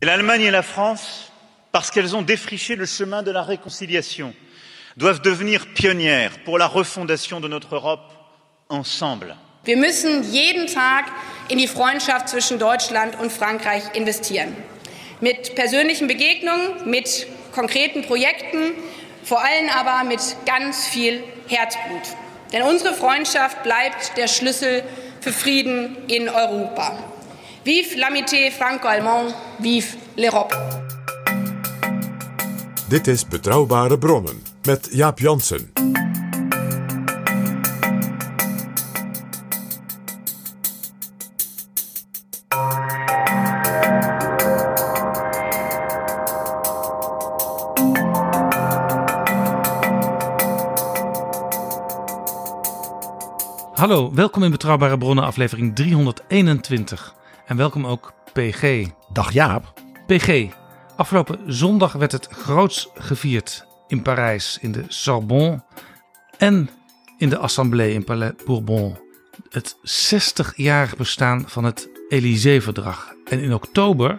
Et L'Allemagne et la France, parce qu'elles ont défriché le chemin de la réconciliation, doivent devenir pionnières pour la refondation de notre Europe ensemble. Wir müssen jeden Tag in die Freundschaft zwischen Deutschland und Frankreich investieren. Mit persönlichen Begegnungen, mit konkreten Projekten, vor allem aber mit ganz viel Herzblut. Denn unsere Freundschaft bleibt der Schlüssel für Frieden in Europa. Vive l'amitié franco-allemand, vive l'Europe. Dit is Betrouwbare Bronnen met Jaap Jansen. Hallo, welkom in Betrouwbare Bronnen, aflevering 321. En welkom ook PG. Dag Jaap. PG, afgelopen zondag werd het groots gevierd in Parijs, in de Sorbonne en in de Assemblée in Palais Bourbon. Het 60-jarig bestaan van het Élysée-verdrag. En in oktober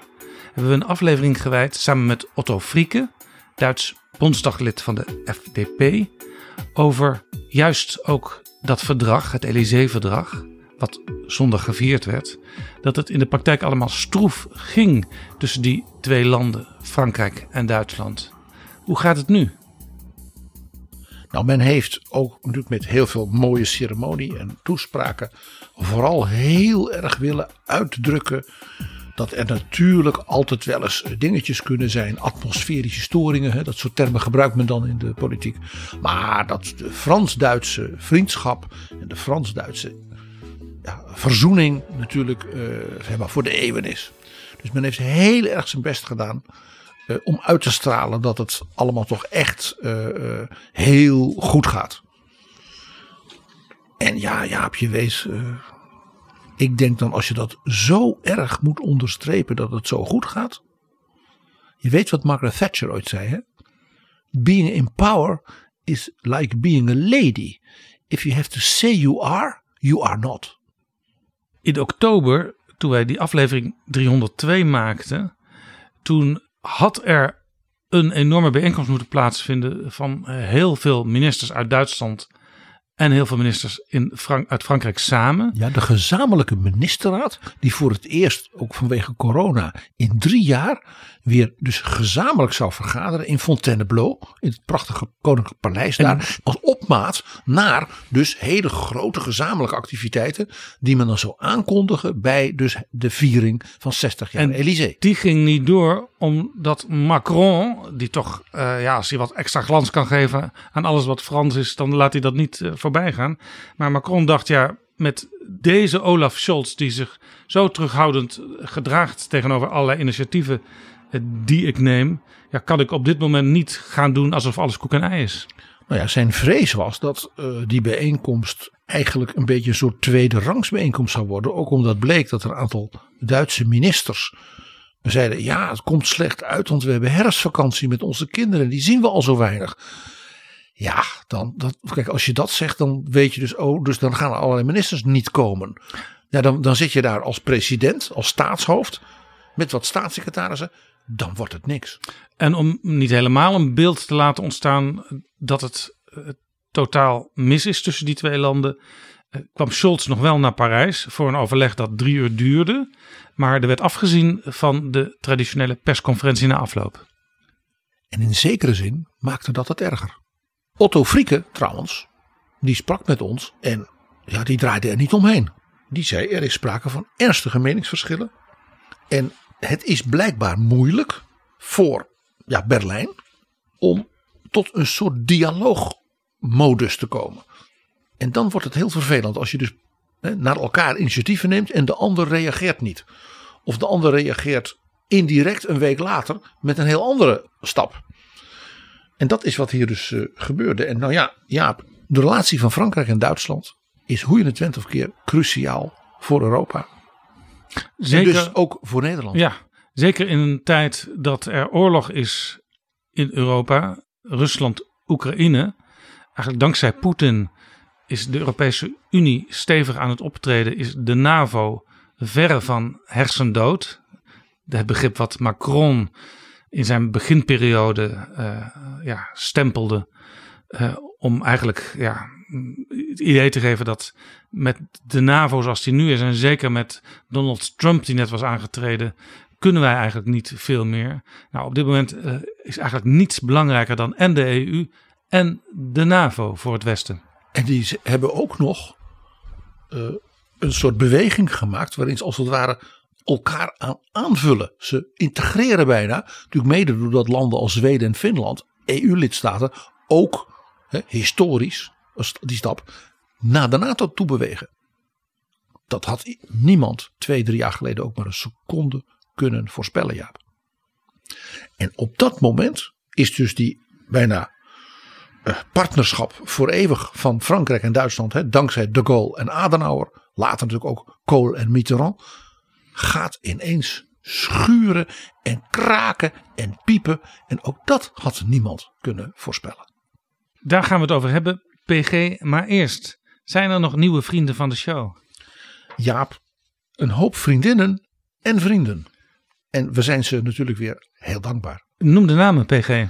hebben we een aflevering gewijd samen met Otto Frieke, Duits bondsdaglid van de FDP, over juist ook dat verdrag, het Élysée-verdrag, wat zondag gevierd werd, dat het in de praktijk allemaal stroef ging tussen die twee landen, Frankrijk en Duitsland. Hoe gaat het nu? Nou, men heeft ook natuurlijk met heel veel mooie ceremonie en toespraken vooral heel erg willen uitdrukken dat er natuurlijk altijd wel eens dingetjes kunnen zijn, atmosferische storingen, hè, dat soort termen gebruikt men dan in de politiek. Maar dat de Frans-Duitse vriendschap en de Frans-Duitse verzoening natuurlijk eh, voor de eeuwen is. Dus men heeft heel erg zijn best gedaan eh, om uit te stralen dat het allemaal toch echt eh, heel goed gaat. En ja, Jaapje wees. ik denk dan als je dat zo erg moet onderstrepen dat het zo goed gaat. Je weet wat Margaret Thatcher ooit zei, hè? Being in power is like being a lady. If you have to say you are, you are not. In oktober, toen wij die aflevering 302 maakten, toen had er een enorme bijeenkomst moeten plaatsvinden van eh, heel veel ministers uit Duitsland en heel veel ministers in Frank uit Frankrijk samen. Ja, de gezamenlijke ministerraad, die voor het eerst, ook vanwege corona, in drie jaar weer dus gezamenlijk zou vergaderen in Fontainebleau, in het prachtige Koninklijk Paleis daar, als opmaat naar dus hele grote gezamenlijke activiteiten die men dan zou aankondigen bij dus de viering van 60 jaar En Elysée. Die ging niet door omdat Macron, die toch, eh, ja, als hij wat extra glans kan geven aan alles wat Frans is, dan laat hij dat niet eh, voorbij gaan. Maar Macron dacht, ja, met deze Olaf Scholz, die zich zo terughoudend gedraagt tegenover allerlei initiatieven eh, die ik neem, ja, kan ik op dit moment niet gaan doen alsof alles koek en ei is. Nou ja, zijn vrees was dat die bijeenkomst eigenlijk een beetje een soort tweede rangs bijeenkomst zou worden. Ook omdat bleek dat er een aantal Duitse ministers zeiden: ja, het komt slecht uit, want we hebben herfstvakantie met onze kinderen. Die zien we al zo weinig. Ja, dan, dat, kijk, als je dat zegt, dan weet je dus, oh, dus dan gaan allerlei ministers niet komen. Ja, dan, dan zit je daar als president, als staatshoofd, met wat staatssecretarissen, dan wordt het niks. En om niet helemaal een beeld te laten ontstaan dat het eh, totaal mis is tussen die twee landen, kwam Scholz nog wel naar Parijs voor een overleg dat drie uur duurde. Maar er werd afgezien van de traditionele persconferentie na afloop. En in zekere zin maakte dat het erger. Otto Frieke trouwens, die sprak met ons en ja, die draaide er niet omheen. Die zei er is sprake van ernstige meningsverschillen. En het is blijkbaar moeilijk voor ja, Berlijn om tot een soort dialoogmodus te komen. En dan wordt het heel vervelend als je dus hè, naar elkaar initiatieven neemt en de ander reageert niet. Of de ander reageert indirect een week later met een heel andere stap. En dat is wat hier dus uh, gebeurde. En nou ja, Jaap, de relatie van Frankrijk en Duitsland is hoe je het went of keer cruciaal voor Europa. Zeker, en dus ook voor Nederland. Ja, zeker in een tijd dat er oorlog is in Europa, Rusland, Oekraïne. Eigenlijk dankzij Poetin is de Europese Unie stevig aan het optreden, is de NAVO verre van hersendood. Het begrip wat Macron in zijn beginperiode uh, ja, stempelde. Uh, om eigenlijk ja, het idee te geven dat met de NAVO zoals die nu is, en zeker met Donald Trump die net was aangetreden, kunnen wij eigenlijk niet veel meer. Nou, op dit moment uh, is eigenlijk niets belangrijker dan en de EU en de NAVO voor het Westen. En die hebben ook nog uh, een soort beweging gemaakt waarin ze als het ware elkaar aan aanvullen. Ze integreren bijna, natuurlijk mede doordat landen als Zweden en Finland, EU-lidstaten, ook historisch die stap naar de NATO toe bewegen. Dat had niemand twee, drie jaar geleden ook maar een seconde kunnen voorspellen, Jaap. En op dat moment is dus die bijna partnerschap voor eeuwig van Frankrijk en Duitsland, hè, dankzij de Gaulle en Adenauer, later natuurlijk ook Kohl en Mitterrand, gaat ineens schuren en kraken en piepen. En ook dat had niemand kunnen voorspellen. Daar gaan we het over hebben, PG. Maar eerst, zijn er nog nieuwe vrienden van de show? Jaap, een hoop vriendinnen en vrienden. En we zijn ze natuurlijk weer heel dankbaar. Noem de namen, PG.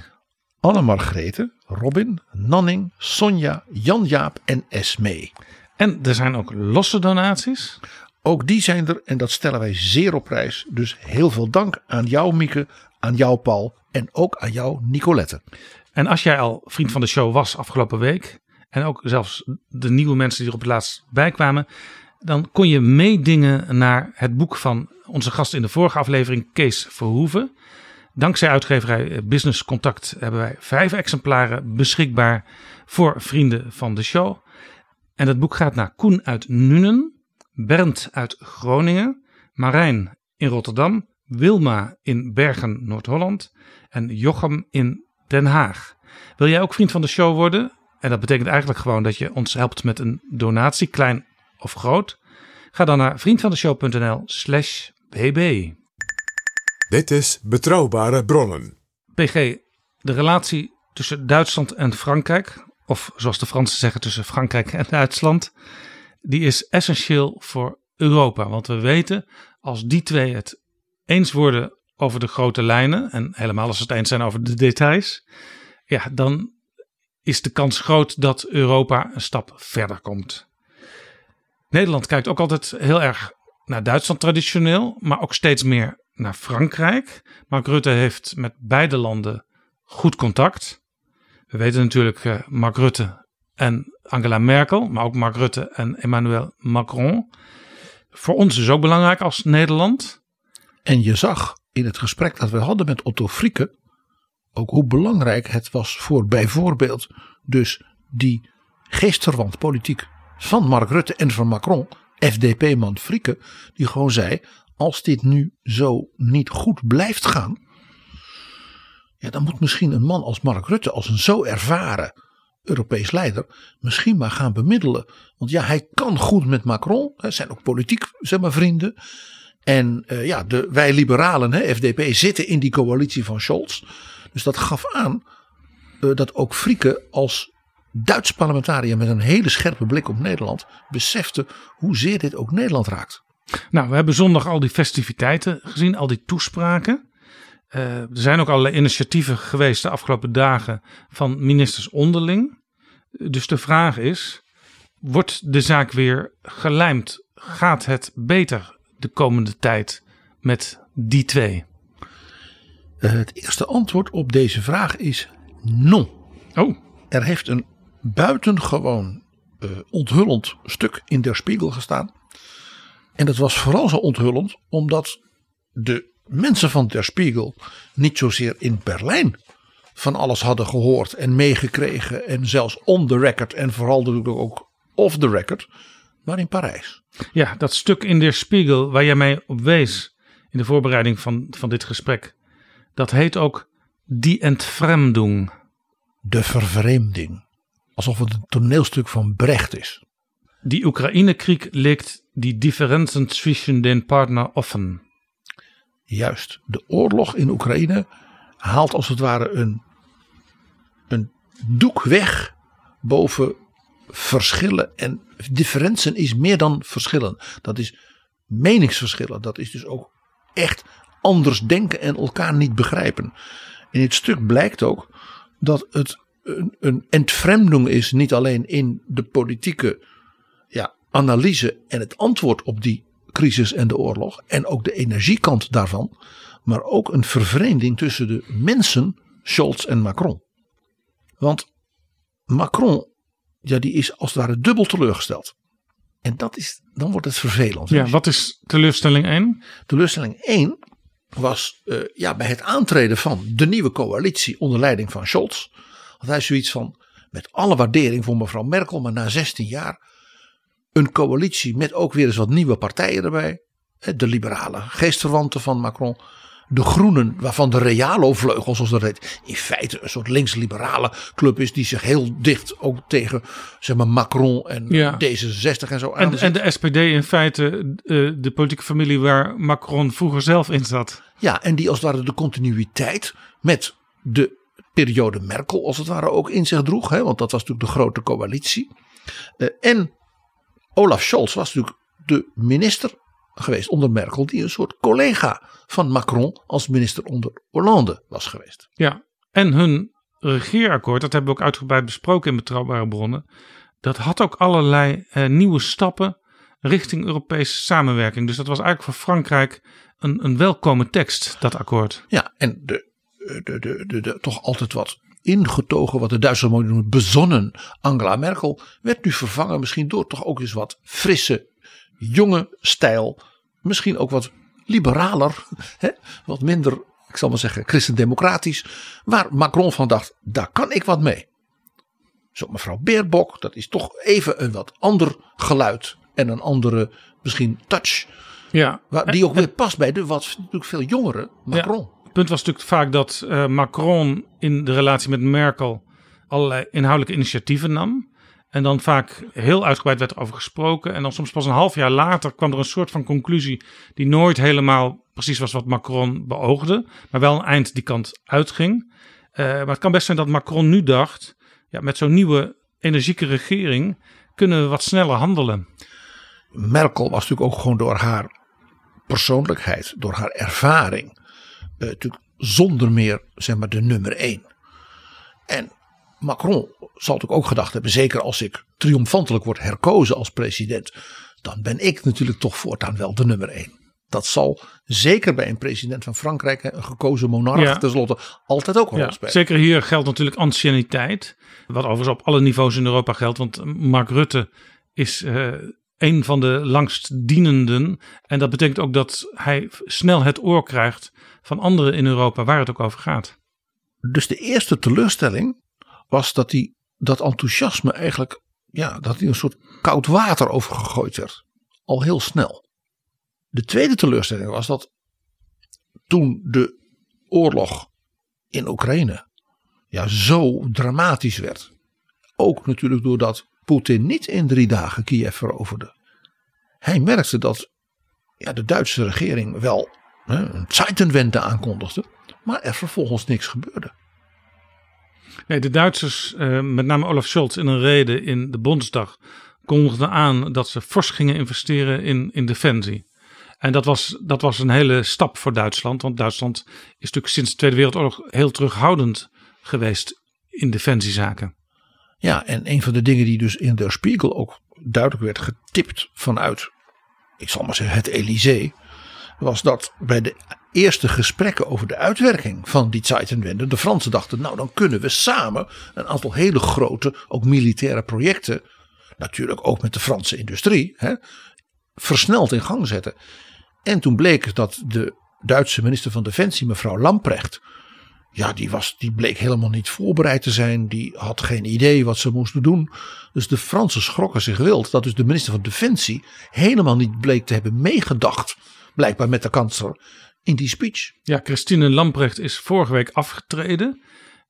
Anne Margrethe, Robin, Nanning, Sonja, Jan-Jaap en Esmee. En er zijn ook losse donaties? Ook die zijn er en dat stellen wij zeer op prijs. Dus heel veel dank aan jou Mieke, aan jou Paul en ook aan jou Nicolette. En als jij al vriend van de show was afgelopen week en ook zelfs de nieuwe mensen die er op het laatst bij kwamen, dan kon je meedingen naar het boek van onze gast in de vorige aflevering, Kees Verhoeven. Dankzij uitgeverij Business Contact hebben wij vijf exemplaren beschikbaar voor vrienden van de show. En het boek gaat naar Koen uit Nuenen, Bernd uit Groningen, Marijn in Rotterdam, Wilma in Bergen, Noord-Holland en Jochem in Den Haag. Wil jij ook vriend van de show worden? En dat betekent eigenlijk gewoon dat je ons helpt met een donatie, klein of groot. Ga dan naar vriendvandeshow.nl slash bb. Dit is Betrouwbare Bronnen. PG, de relatie tussen Duitsland en Frankrijk, of zoals de Fransen zeggen tussen Frankrijk en Duitsland, die is essentieel voor Europa. Want we weten, als die twee het eens worden over de grote lijnen, en helemaal als ze het eens zijn over de details, ja, dan is de kans groot dat Europa een stap verder komt. Nederland kijkt ook altijd heel erg naar Duitsland traditioneel, maar ook steeds meer naar Frankrijk. Mark Rutte heeft met beide landen goed contact. We weten natuurlijk uh, Mark Rutte en Angela Merkel, maar ook Mark Rutte en Emmanuel Macron. Voor ons is ook belangrijk als Nederland. En je zag in het gesprek dat we hadden met Otto Frieke ook hoe belangrijk het was voor bijvoorbeeld dus die geestverwant politiek van Mark Rutte en van Macron, FDP-man Frieke, die gewoon zei: als dit nu zo niet goed blijft gaan, ja, dan moet misschien een man als Mark Rutte, als een zo ervaren Europees leider, misschien maar gaan bemiddelen. Want ja, hij kan goed met Macron, hè, zijn ook politiek zeg maar, vrienden. En uh, ja, de, wij liberalen, hè, FDP, zitten in die coalitie van Scholz. Dus dat gaf aan uh, dat ook Frieke als Duits parlementariër met een hele scherpe blik op Nederland besefte hoezeer dit ook Nederland raakt. Nou, we hebben zondag al die festiviteiten gezien, al die toespraken. Uh, er zijn ook allerlei initiatieven geweest de afgelopen dagen van ministers onderling. Dus de vraag is: wordt de zaak weer gelijmd? Gaat het beter de komende tijd met die twee? Uh, het eerste antwoord op deze vraag is non. Oh. Er heeft een buitengewoon uh, onthullend stuk in Der Spiegel gestaan. En dat was vooral zo onthullend omdat de mensen van Der Spiegel niet zozeer in Berlijn van alles hadden gehoord en meegekregen. En zelfs on the record en vooral natuurlijk ook off the record. Maar in Parijs. Ja, dat stuk in Der Spiegel waar jij mij op wees in de voorbereiding van, van dit gesprek. Dat heet ook Die Entfremdung. De vervreemding. Alsof het een toneelstuk van Brecht is. Die Oekraïne-krieg legt die differenzen tussen den Partner offen. Juist, de oorlog in Oekraïne haalt als het ware een, een doek weg boven verschillen. En differenzen is meer dan verschillen. Dat is meningsverschillen. Dat is dus ook echt anders denken en elkaar niet begrijpen. In het stuk blijkt ook dat het een, een is, niet alleen in de politieke analyse en het antwoord op die crisis en de oorlog, en ook de energiekant daarvan, maar ook een vervreemding tussen de mensen, Scholz en Macron. Want Macron, ja, die is als het ware dubbel teleurgesteld. En dat is, dan wordt het vervelend. Ja, wat is teleurstelling 1? Teleurstelling 1 was uh, ja, bij het aantreden van de nieuwe coalitie onder leiding van Scholz. Had hij zoiets van, met alle waardering voor mevrouw Merkel, maar na 16 jaar een coalitie met ook weer eens wat nieuwe partijen erbij. De liberale geestverwanten van Macron. De Groenen, waarvan de Realo-vleugel, zoals dat heet, in feite een soort links-liberale club is. die zich heel dicht ook tegen zeg maar, Macron en ja. D66 en zo en, en de SPD in feite uh, de politieke familie waar Macron vroeger zelf in zat. Ja, en die als het ware de continuïteit met de periode Merkel, als het ware, ook in zich droeg. Hè, want dat was natuurlijk de grote coalitie. Uh, en Olaf Scholz was natuurlijk de minister geweest onder Merkel, die een soort collega van Macron als minister onder Hollande was geweest. Ja, en hun regeerakkoord, dat hebben we ook uitgebreid besproken in betrouwbare bronnen, dat had ook allerlei eh, nieuwe stappen richting Europese samenwerking. Dus dat was eigenlijk voor Frankrijk een, een welkome tekst, dat akkoord. Ja, en de, de, de, de, de toch altijd wat ingetogen, wat de Duitsers mooi noemen, bezonnen Angela Merkel, werd nu vervangen misschien door toch ook eens wat frisse, jonge stijl. Misschien ook wat liberaler, hè, wat minder, ik zal maar zeggen, christendemocratisch. Waar Macron van dacht, daar kan ik wat mee. Zo mevrouw Beerbok, dat is toch even een wat ander geluid en een andere misschien touch. Ja. Waar, die ook weer past bij de wat natuurlijk veel jongere Macron. Ja. Het punt was natuurlijk vaak dat uh, Macron in de relatie met Merkel allerlei inhoudelijke initiatieven nam. En dan vaak heel uitgebreid werd over gesproken. En dan soms pas een half jaar later kwam er een soort van conclusie die nooit helemaal precies was wat Macron beoogde. Maar wel een eind die kant uitging. Uh, maar het kan best zijn dat Macron nu dacht, ja, met zo'n nieuwe energieke regering kunnen we wat sneller handelen. Merkel was natuurlijk ook gewoon door haar persoonlijkheid, door haar ervaring, uh, natuurlijk zonder meer zeg maar de nummer één. En Macron zal natuurlijk ook gedacht hebben, zeker als ik triomfantelijk word herkozen als president, dan ben ik natuurlijk toch voortaan wel de nummer één. Dat zal zeker bij een president van Frankrijk, een gekozen monarch ja. tenslotte, altijd ook een ja, rol spelen. Zeker hier geldt natuurlijk anciëniteit, wat overigens op alle niveaus in Europa geldt. Want Mark Rutte is uh, een van de langstdienenden. En dat betekent ook dat hij snel het oor krijgt van anderen in Europa waar het ook over gaat. Dus de eerste teleurstelling was dat hij dat enthousiasme eigenlijk, ja, dat hij een soort koud water over gegooid werd. Al heel snel. De tweede teleurstelling was dat toen de oorlog in Oekraïne ja, zo dramatisch werd. Ook natuurlijk doordat Poetin niet in drie dagen Kiev veroverde. Hij merkte dat ja, de Duitse regering wel een Zeitenwende aankondigde, maar er vervolgens niks gebeurde. Nee, de Duitsers, uh, met name Olaf Scholz, in een reden in de Bondsdag kondigden aan dat ze fors gingen investeren in, in defensie. En dat was, dat was een hele stap voor Duitsland, want Duitsland is natuurlijk sinds de Tweede Wereldoorlog heel terughoudend geweest in defensiezaken. Ja, en een van de dingen die dus in Der Spiegel ook duidelijk werd getipt vanuit, ik zal maar zeggen, het Elysée, was dat bij de eerste gesprekken over de uitwerking van die Zeitenwende, de Fransen dachten, nou dan kunnen we samen een aantal hele grote, ook militaire projecten, natuurlijk ook met de Franse industrie, hè, versneld in gang zetten. En toen bleek dat de Duitse minister van Defensie, mevrouw Lamprecht, ja, die, was, die bleek helemaal niet voorbereid te zijn. Die had geen idee wat ze moesten doen. Dus de Fransen schrokken zich wild dat dus de minister van Defensie helemaal niet bleek te hebben meegedacht. Blijkbaar met de kanselier in die speech. Ja, Christine Lamprecht is vorige week afgetreden.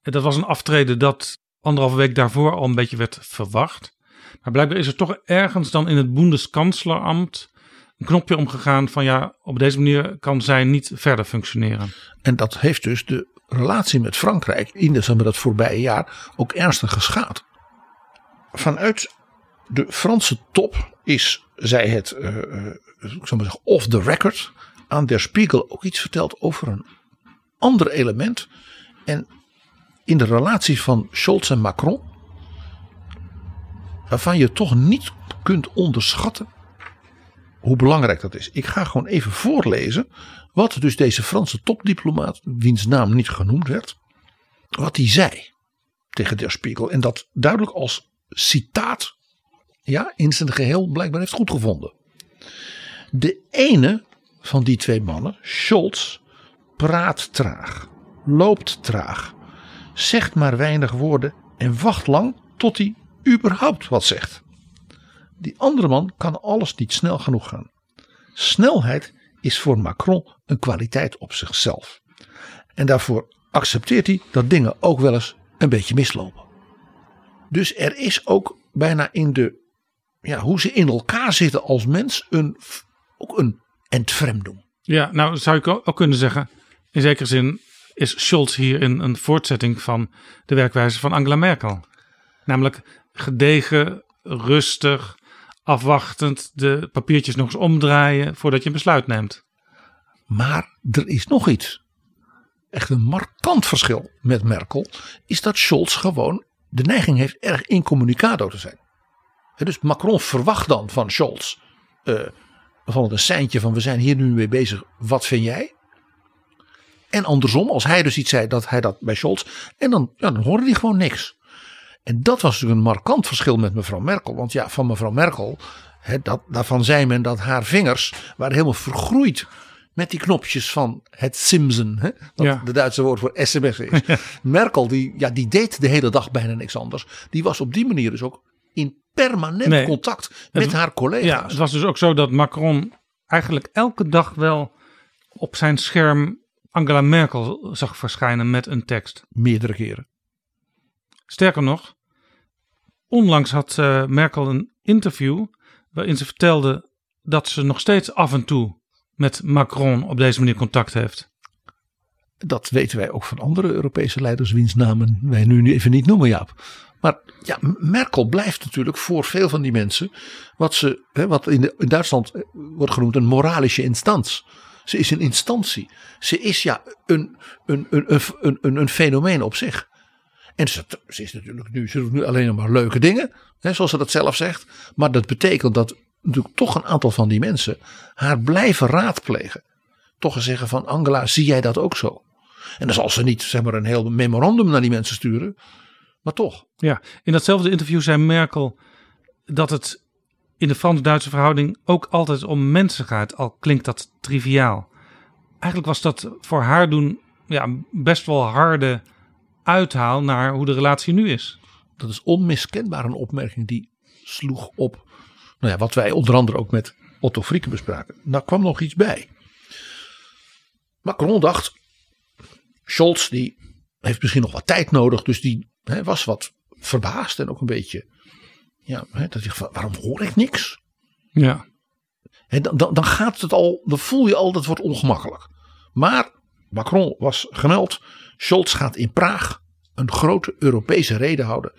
En Dat was een aftreden dat anderhalve week daarvoor al een beetje werd verwacht. Maar blijkbaar is er toch ergens dan in het Bundeskanzlerambt een knopje omgegaan van ja, op deze manier kan zij niet verder functioneren. En dat heeft dus de relatie met Frankrijk in de, dat voorbije jaar ook ernstig geschaad. Vanuit de Franse top is, zij het, uh, ik zou maar zeggen, off the record, aan Der Spiegel ook iets verteld over een ander element. En in de relatie van Scholz en Macron, waarvan je toch niet kunt onderschatten hoe belangrijk dat is. Ik ga gewoon even voorlezen wat dus deze Franse topdiplomaat, wiens naam niet genoemd werd, wat hij zei tegen Der Spiegel. En dat duidelijk als citaat ja, in zijn geheel blijkbaar heeft goedgevonden. De ene van die twee mannen, Scholz, praat traag, loopt traag, zegt maar weinig woorden en wacht lang tot hij überhaupt wat zegt. Die andere man kan alles niet snel genoeg gaan. Snelheid is voor Macron een kwaliteit op zichzelf. En daarvoor accepteert hij dat dingen ook wel eens een beetje mislopen. Dus er is ook bijna in de, ja, hoe ze in elkaar zitten als mens, een, ook een entfremdung. Ja, nou zou ik ook kunnen zeggen, in zekere zin is Scholz hier in een voortzetting van de werkwijze van Angela Merkel. Namelijk gedegen, rustig, afwachtend de papiertjes nog eens omdraaien voordat je een besluit neemt. Maar er is nog iets. Echt een markant verschil met Merkel is dat Scholz gewoon de neiging heeft erg incommunicado te zijn. Dus Macron verwacht dan van Scholz uh, van een seintje van we zijn hier nu mee bezig, wat vind jij? En andersom, als hij dus iets zei, dat hij dat bij Scholz. En dan, ja, dan hoorde hij gewoon niks. En dat was natuurlijk een markant verschil met mevrouw Merkel. Want ja, van mevrouw Merkel, dat, daarvan zei men dat haar vingers waren helemaal vergroeid met die knopjes van het Simpson. Hè? Dat ja. de Duitse woord voor sms is. Merkel die, ja, die deed de hele dag bijna niks anders. Die was op die manier dus ook in permanent contact met haar collega's. Ja, het was dus ook zo dat Macron eigenlijk elke dag wel op zijn scherm Angela Merkel zag verschijnen met een tekst. Meerdere keren. Sterker nog, onlangs had uh, Merkel een interview waarin ze vertelde dat ze nog steeds af en toe met Macron op deze manier contact heeft. Dat weten wij ook van andere Europese leiders, wiens namen wij nu even niet noemen, Jaap. Maar ja, Merkel blijft natuurlijk voor veel van die mensen wat, ze, hè, wat in, Duitsland eh, wordt genoemd een moralische instantie. Ze is een instantie. Ze is ja een, een, een, een, een, een fenomeen op zich. En ze, is natuurlijk nu, ze doet nu alleen maar leuke dingen, hè, zoals ze dat zelf zegt. Maar dat betekent dat natuurlijk toch een aantal van die mensen haar blijven raadplegen. Toch eens zeggen van Angela, zie jij dat ook zo? En dan zal ze niet zeg maar een heel memorandum naar die mensen sturen. Maar toch. Ja, in datzelfde interview zei Merkel dat het in de Frans-Duitse verhouding ook altijd om mensen gaat, al klinkt dat triviaal. Eigenlijk was dat voor haar doen ja, best wel harde uithaal naar hoe de relatie nu is. Dat is onmiskenbaar een opmerking die sloeg op nou ja, wat wij onder andere ook met Otto Frieken bespraken. Nou kwam nog iets bij. Macron dacht, Scholz die heeft misschien nog wat tijd nodig, dus die hij was wat verbaasd en ook een beetje, ja, hè, dat hij, waarom hoor ik niks? Ja. Dan, dan, dan gaat het al, dan voel je al dat het wordt ongemakkelijk. Maar Macron was gemeld, Scholz gaat in Praag een grote Europese reden houden.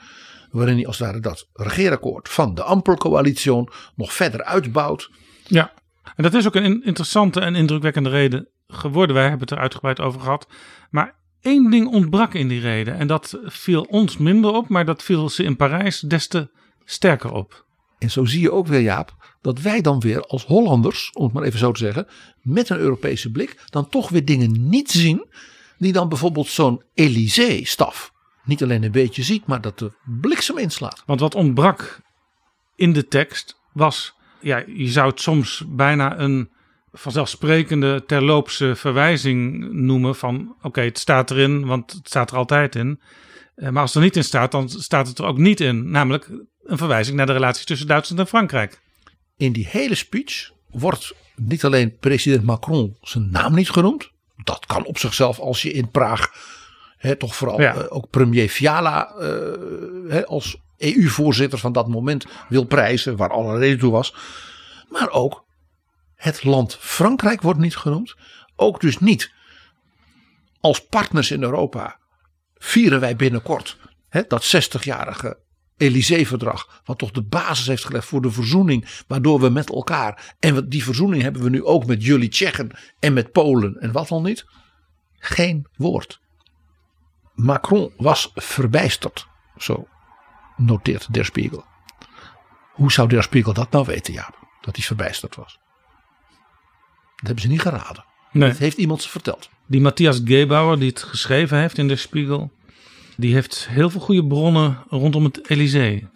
Waarin hij als het ware dat regeerakkoord van de Ampelcoalitie nog verder uitbouwt. Ja, en dat is ook een interessante en indrukwekkende reden geworden. Wij hebben het er uitgebreid over gehad. Maar één ding ontbrak in die reden. En dat viel ons minder op, maar dat viel ze in Parijs des te sterker op. En zo zie je ook weer, Jaap, dat wij dan weer als Hollanders, om het maar even zo te zeggen, met een Europese blik, dan toch weer dingen niet zien die dan bijvoorbeeld zo'n Elysée-staf niet alleen een beetje ziet, maar dat de bliksem inslaat. Want wat ontbrak in de tekst was, ja, je zou het soms bijna een vanzelfsprekende terloopse verwijzing noemen van oké, het staat erin, want het staat er altijd in. Eh, maar als het er niet in staat, dan staat het er ook niet in. Namelijk een verwijzing naar de relaties tussen Duitsland en Frankrijk. In die hele speech wordt niet alleen president Macron zijn naam niet genoemd. Dat kan op zichzelf als je in Praag hè, toch vooral eh, ook premier Fiala uh, hè, als EU-voorzitter van dat moment wil prijzen, waar alle reden toe was. Maar ook het land Frankrijk wordt niet genoemd. Ook dus niet als partners in Europa vieren wij binnenkort hè, dat 60-jarige Elysée-verdrag, wat toch de basis heeft gelegd voor de verzoening, waardoor we met elkaar, en die verzoening hebben we nu ook met jullie Tsjechen en met Polen en wat dan niet, geen woord. Macron was verbijsterd, zo noteert Der Spiegel. Hoe zou Der Spiegel dat nou weten, Jaap? Dat hij verbijsterd was. Dat hebben ze niet geraden. Nee. Dat heeft iemand ze verteld. Die Matthias Gebauer, die het geschreven heeft in Der Spiegel, die heeft heel veel goede bronnen rondom het Elysée.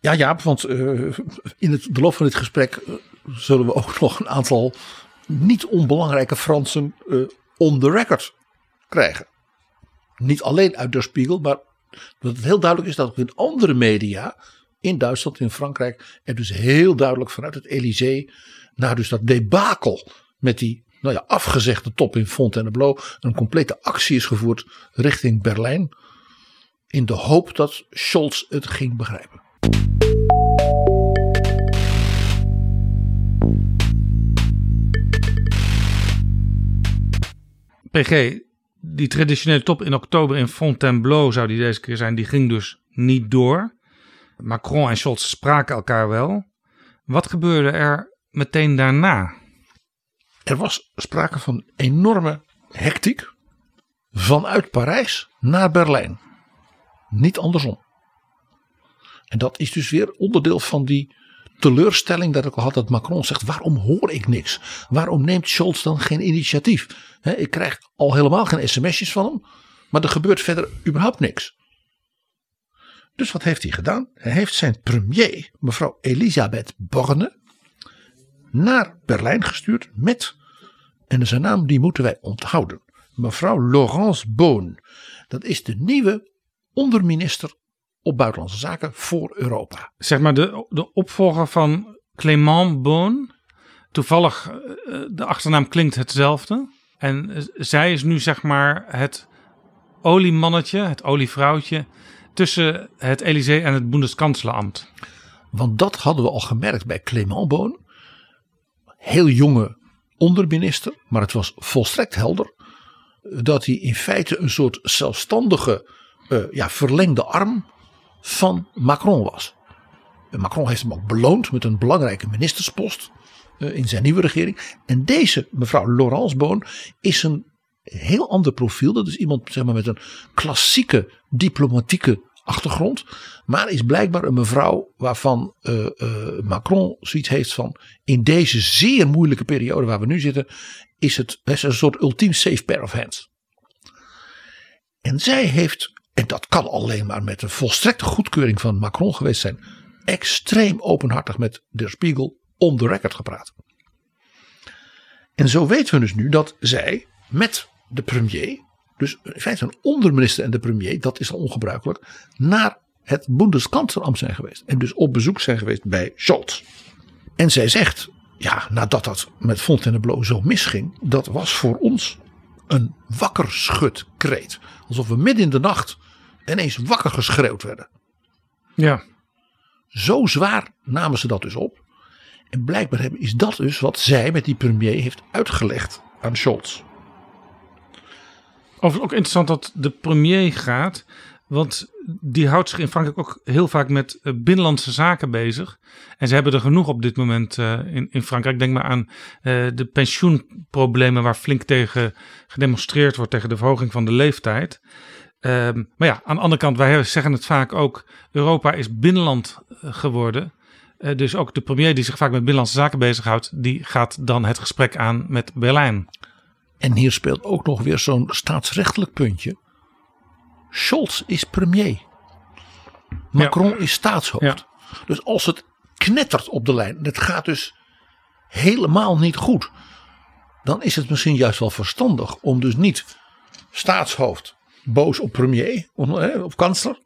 Ja, Jaap, want uh, in het, de loop van dit gesprek uh, zullen we ook nog een aantal niet onbelangrijke Fransen uh, on the record krijgen. Niet alleen uit Der Spiegel, maar dat het heel duidelijk is dat ook in andere media, in Duitsland, in Frankrijk, er dus heel duidelijk vanuit het Elysée naar dus dat debakel met die nou ja, afgezegde top in Fontainebleau een complete actie is gevoerd richting Berlijn. In de hoop dat Scholz het ging begrijpen. PG, die traditionele top in oktober in Fontainebleau zou die deze keer zijn, die ging dus niet door. Macron en Scholz spraken elkaar wel. Wat gebeurde er meteen daarna? Er was sprake van enorme hectiek vanuit Parijs naar Berlijn. Niet andersom. En dat is dus weer onderdeel van die teleurstelling dat ik al had dat Macron zegt: waarom hoor ik niks? Waarom neemt Scholz dan geen initiatief? ik krijg al helemaal geen sms'jes van hem, maar er gebeurt verder überhaupt niks. Dus wat heeft hij gedaan? Hij heeft zijn premier, mevrouw Elisabeth Borne, naar Berlijn gestuurd met, en zijn naam die moeten wij onthouden, mevrouw Laurence Boon. Dat is de nieuwe onderminister op Buitenlandse Zaken voor Europa. Zeg maar de, de opvolger van Clément Boon. Toevallig, eh, de achternaam klinkt hetzelfde. En zij is nu zeg maar het oliemannetje, het olievrouwtje tussen het Elysée en het Bundeskanzleramt. Want dat hadden we al gemerkt bij Clément Boon heel jonge onderminister, maar het was volstrekt helder dat hij in feite een soort zelfstandige uh, ja, verlengde arm van Macron was. Macron heeft hem ook beloond met een belangrijke ministerspost uh, in zijn nieuwe regering. En deze mevrouw Laurence Boon is een heel ander profiel. Dat is iemand zeg maar, met een klassieke diplomatieke achtergrond. Maar is blijkbaar een mevrouw waarvan uh, uh, Macron zoiets heeft van. In deze zeer moeilijke periode waar we nu zitten. Is het is een soort ultiem safe pair of hands. En zij heeft, en dat kan alleen maar met een volstrekte goedkeuring van Macron geweest zijn. Extreem openhartig met de Spiegel on the record gepraat. En zo weten we dus nu dat zij met de premier dus in feite een onderminister en de premier, dat is al ongebruikelijk, naar het Bundeskanzleramt zijn geweest. En dus op bezoek zijn geweest bij Scholz. En zij zegt, ja, nadat dat met Fontainebleau zo misging, dat was voor ons een wakker schudkreet. Alsof we midden in de nacht ineens wakker geschreeuwd werden. Ja. Zo zwaar namen ze dat dus op. En blijkbaar is dat dus wat zij met die premier heeft uitgelegd aan Scholz. Overigens ook interessant dat de premier gaat. Want die houdt zich in Frankrijk ook heel vaak met eh, binnenlandse zaken bezig. En ze hebben er genoeg op dit moment uh, in, in Frankrijk. Denk maar aan uh, de pensioenproblemen waar flink tegen gedemonstreerd wordt tegen de verhoging van de leeftijd. Ehm, maar ja, aan de andere kant, wij zeggen het vaak ook, Europa is binnenland eh, geworden. Dus ook de premier die zich vaak met binnenlandse zaken bezighoudt, die gaat dan het gesprek aan met Berlijn. En hier speelt ook nog weer zo'n staatsrechtelijk puntje. Scholz is premier. Macron is staatshoofd. Ja. Dus als het knettert op de lijn, het gaat dus helemaal niet goed, dan is het misschien juist wel verstandig om dus niet staatshoofd boos op premier of kansler.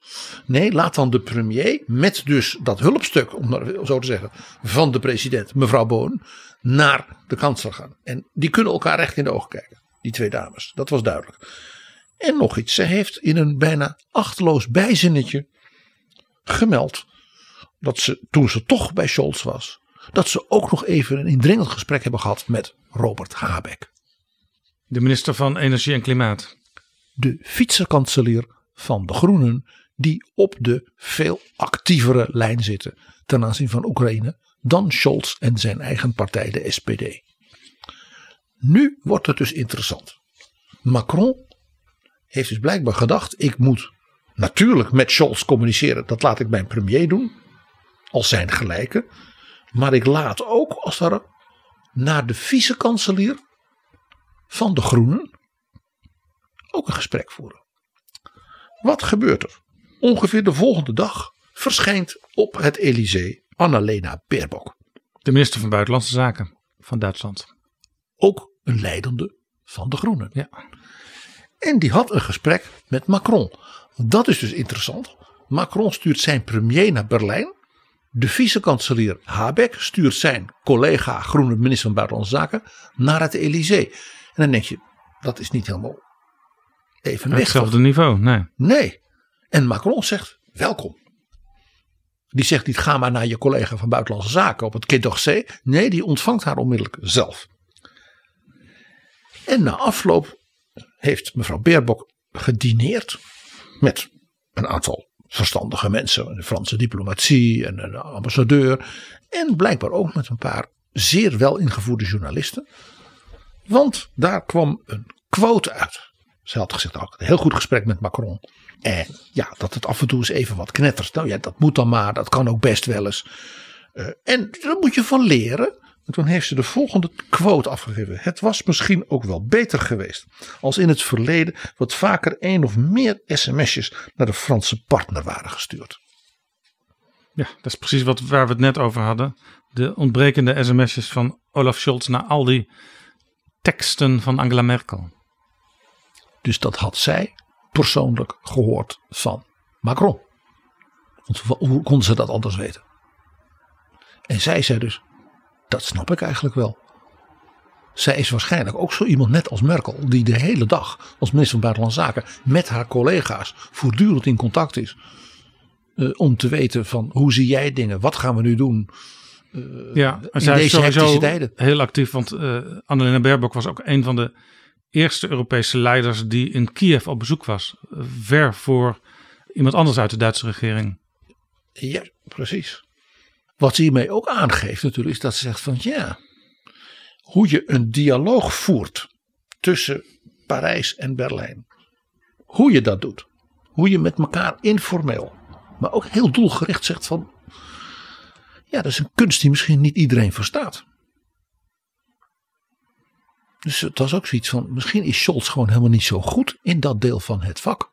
Nee, laat dan de premier met dus dat hulpstuk, om zo te zeggen, van de president, mevrouw Boon, naar de kansler gaan. En die kunnen elkaar recht in de ogen kijken, die twee dames. Dat was duidelijk. En nog iets, ze heeft in een bijna achteloos bijzinnetje gemeld dat ze, toen ze toch bij Scholz was, dat ze ook nog even een indringend gesprek hebben gehad met Robert Habeck. De minister van Energie en Klimaat. De fietsenkanselier van de Groenen, die op de veel actievere lijn zitten ten aanzien van Oekraïne dan Scholz en zijn eigen partij, de SPD. Nu wordt het dus interessant. Macron heeft dus blijkbaar gedacht: ik moet natuurlijk met Scholz communiceren, dat laat ik mijn premier doen, als zijn gelijke. Maar ik laat ook als daar naar de vice-kanselier van de Groenen ook een gesprek voeren. Wat gebeurt er? Ongeveer de volgende dag verschijnt op het Elysée Annalena Baerbock. De minister van Buitenlandse Zaken van Duitsland. Ook een leidende van de Groenen. Ja. En die had een gesprek met Macron. Dat is dus interessant. Macron stuurt zijn premier naar Berlijn. De vice-kanselier Habeck stuurt zijn collega groene minister van Buitenlandse Zaken naar het Elysée. En dan denk je, dat is niet helemaal evenwichtig. Hetzelfde niveau, nee. Nee. En Macron zegt, welkom. Die zegt niet, ga maar naar je collega van Buitenlandse Zaken op het Quai d'Orsay. Nee, die ontvangt haar onmiddellijk zelf. En na afloop heeft mevrouw Baerbock gedineerd met een aantal verstandige mensen, de Franse diplomatie en een ambassadeur. En blijkbaar ook met een paar zeer wel ingevoerde journalisten. Want daar kwam een quote uit. Ze had gezegd, ook een heel goed gesprek met Macron. En ja, dat het af en toe eens even wat knettert. Nou ja, dat moet dan maar, dat kan ook best wel eens. Uh, en daar moet je van leren. En toen heeft ze de volgende quote afgegeven. Het was misschien ook wel beter geweest als in het verleden wat vaker één of meer sms'jes naar de Franse partner waren gestuurd. Ja, dat is precies wat, waar we het net over hadden. De ontbrekende sms'jes van Olaf Scholz naar al die teksten van Angela Merkel. Dus dat had zij persoonlijk gehoord van Macron. Want hoe kon ze dat anders weten? En zij zei dus: dat snap ik eigenlijk wel. Zij is waarschijnlijk ook zo iemand net als Merkel, die de hele dag als minister van Buitenlandse Zaken met haar collega's voortdurend in contact is. Uh, om te weten van hoe zie jij dingen, wat gaan we nu doen. Uh, ja, en zij is sowieso tijden. heel actief, want uh, Annalena Baerbock was ook een van de eerste Europese leiders die in Kiev op bezoek was. Ver voor iemand anders uit de Duitse regering. Ja, precies. Wat ze hiermee ook aangeeft natuurlijk is dat ze zegt van ja, hoe je een dialoog voert tussen Parijs en Berlijn. Hoe je dat doet. Hoe je met elkaar informeel, maar ook heel doelgericht zegt van ja, dat is een kunst die misschien niet iedereen verstaat. Dus het was ook zoiets van misschien is Scholz gewoon helemaal niet zo goed in dat deel van het vak.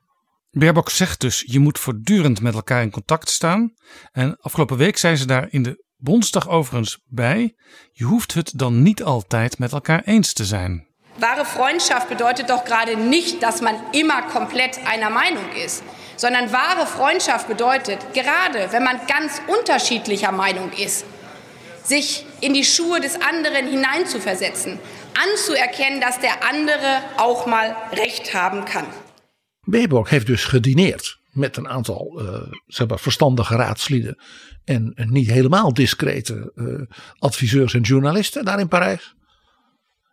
Baerbock zegt dus, je moet voortdurend met elkaar in contact staan. En afgelopen week zei ze daar in de Bondsdag overigens bij, je hoeft het dan niet altijd met elkaar eens te zijn. Wahre Freundschaft bedeutet doch gerade nicht, dass man immer komplett einer Meinung ist, sondern wahre Freundschaft bedeutet, gerade wenn man ganz unterschiedlicher Meinung ist, sich in die Schuhe des anderen hineinzuversetzen, anzuerkennen, dass der andere auch mal recht haben kann. Baerbock heeft dus gedineerd met een aantal uh, zeg maar, verstandige raadslieden en niet helemaal discrete uh, adviseurs en journalisten daar in Parijs.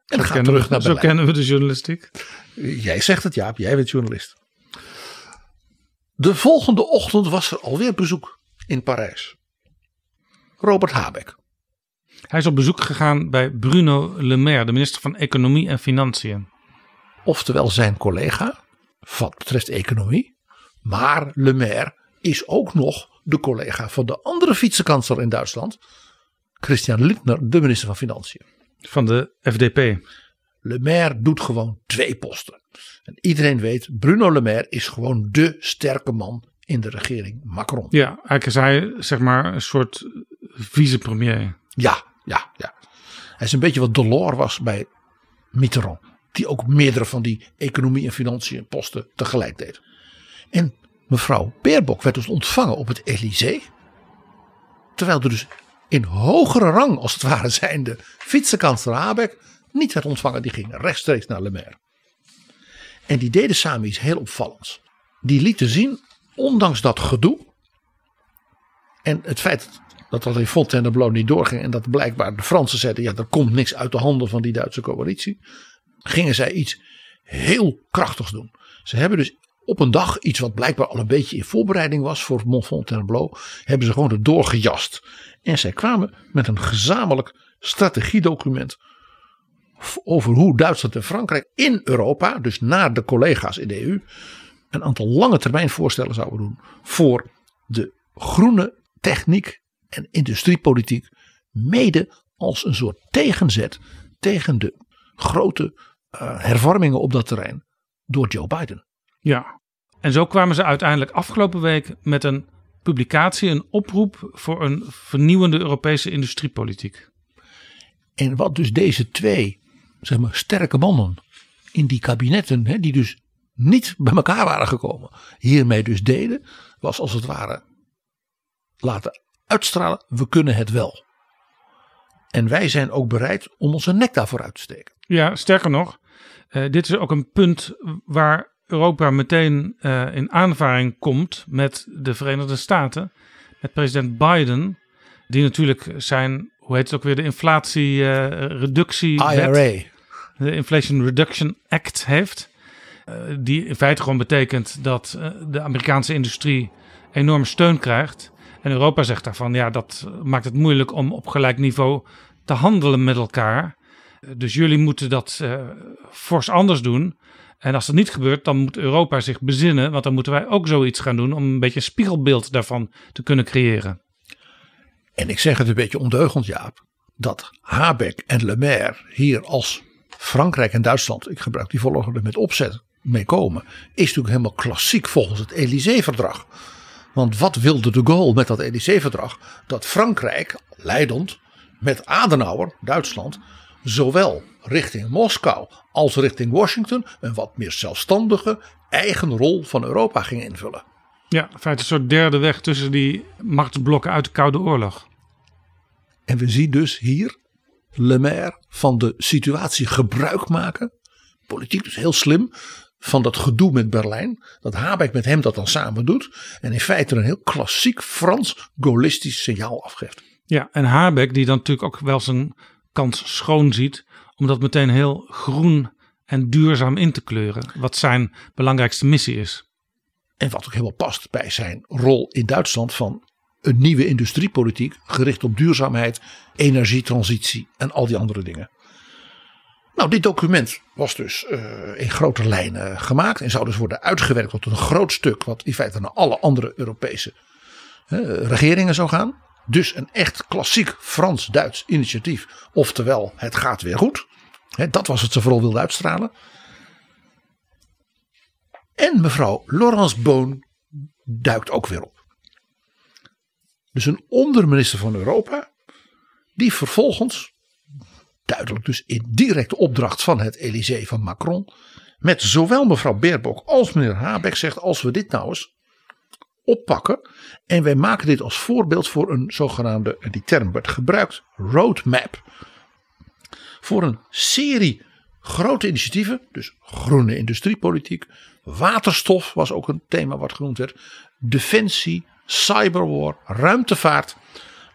En gaat terug naar Berlijn. Zo kennen we de journalistiek. Jij zegt het Jaap, jij bent journalist. De volgende ochtend was er alweer bezoek in Parijs. Robert Habeck. Hij is op bezoek gegaan bij Bruno Le Maire, de minister van Economie en Financiën. Oftewel zijn collega, wat betreft economie. Maar Le Maire is ook nog de collega van de andere vicekanselier in Duitsland. Christian Lindner, de minister van Financiën. Van de FDP. Le Maire doet gewoon twee posten. En iedereen weet, Bruno Le Maire is gewoon de sterke man in de regering Macron. Ja, eigenlijk is hij zeg maar een soort vicepremier. Ja, ja, ja. Hij is een beetje wat Delors was bij Mitterrand. Die ook meerdere van die economie en financiën posten tegelijk deed. En mevrouw Baerbock werd dus ontvangen op het Elysée. Terwijl er dus in hogere rang als het ware zijnde vicekanselier Habeck niet werd ontvangen. Die ging rechtstreeks naar Le Maire. En die deden samen iets heel opvallends. Die lieten zien, ondanks dat gedoe. En het feit dat dat in Fontainebleau niet doorging. En dat blijkbaar de Fransen zeiden, ja er komt niks uit de handen van die Duitse coalitie. Gingen zij iets heel krachtigs doen. Ze hebben dus op een dag, iets wat blijkbaar al een beetje in voorbereiding was voor Mont Fontainebleau. Hebben ze gewoon erdoor gejast. En zij kwamen met een gezamenlijk strategiedocument over hoe Duitsland en Frankrijk in Europa, dus naar de collega's in de EU, een aantal lange termijn voorstellen zouden doen voor de groene techniek en industriepolitiek, mede als een soort tegenzet tegen de grote uh, hervormingen op dat terrein door Joe Biden. Ja, en zo kwamen ze uiteindelijk afgelopen week met een publicatie, een oproep voor een vernieuwende Europese industriepolitiek. En wat dus deze twee zeg maar, sterke mannen in die kabinetten, hè, die dus niet bij elkaar waren gekomen, hiermee dus deden, was als het ware laten uitstralen, we kunnen het wel. En wij zijn ook bereid om onze nek daarvoor uit te steken. Ja, sterker nog, uh, dit is ook een punt waar Europa meteen uh, in aanvaring komt met de Verenigde Staten. Met president Biden, die natuurlijk zijn, hoe heet het ook weer, de inflatiereductie. Uh, IRA. De Inflation Reduction Act heeft. Die in feite gewoon betekent dat de Amerikaanse industrie enorm steun krijgt. En Europa zegt daarvan, ja, dat maakt het moeilijk om op gelijk niveau te handelen met elkaar. Dus jullie moeten dat fors anders doen. En als dat niet gebeurt, dan moet Europa zich bezinnen, want dan moeten wij ook zoiets gaan doen om een beetje een spiegelbeeld daarvan te kunnen creëren. En ik zeg het een beetje ondeugend, Jaap, dat Habeck en Le Maire hier als Frankrijk en Duitsland, ik gebruik die volgorde met opzet, mee komen, is natuurlijk helemaal klassiek volgens het Élysée-verdrag. Want wat wilde de Gaulle met dat Élysée-verdrag? Dat Frankrijk, leidend, met Adenauer, Duitsland, zowel richting Moskou als richting Washington een wat meer zelfstandige eigen rol van Europa ging invullen. Ja, in feite een soort derde weg tussen die machtsblokken uit de Koude Oorlog. En we zien dus hier Le Maire van de situatie gebruik maken. Politiek dus heel slim. Van dat gedoe met Berlijn. Dat Habeck met hem dat dan samen doet. En in feite een heel klassiek Frans gaullistisch signaal afgeeft. Ja, en Habeck die dan natuurlijk ook wel zijn kans schoon ziet om dat meteen heel groen en duurzaam in te kleuren. Wat zijn belangrijkste missie is. En wat ook helemaal past bij zijn rol in Duitsland van een nieuwe industriepolitiek gericht op duurzaamheid, energietransitie en al die andere dingen. Nou, dit document was dus uh, in grote lijnen gemaakt en zou dus worden uitgewerkt tot een groot stuk wat in feite naar alle andere Europese regeringen zou gaan. Dus een echt klassiek Frans-Duits initiatief. Oftewel, het gaat weer goed. dat was wat ze vooral wilde uitstralen. En mevrouw Laurence Boon duikt ook weer op. Dus een onderminister van Europa. Die vervolgens, duidelijk dus in directe opdracht van het Elysée van Macron. Met zowel mevrouw Baerbock als meneer Habeck zegt. Als we dit nou eens oppakken. En wij maken dit als voorbeeld voor een zogenaamde, die term werd gebruikt, roadmap. Voor een serie grote initiatieven, dus groene industriepolitiek, waterstof was ook een thema wat genoemd werd, defensie, cyberwar, ruimtevaart,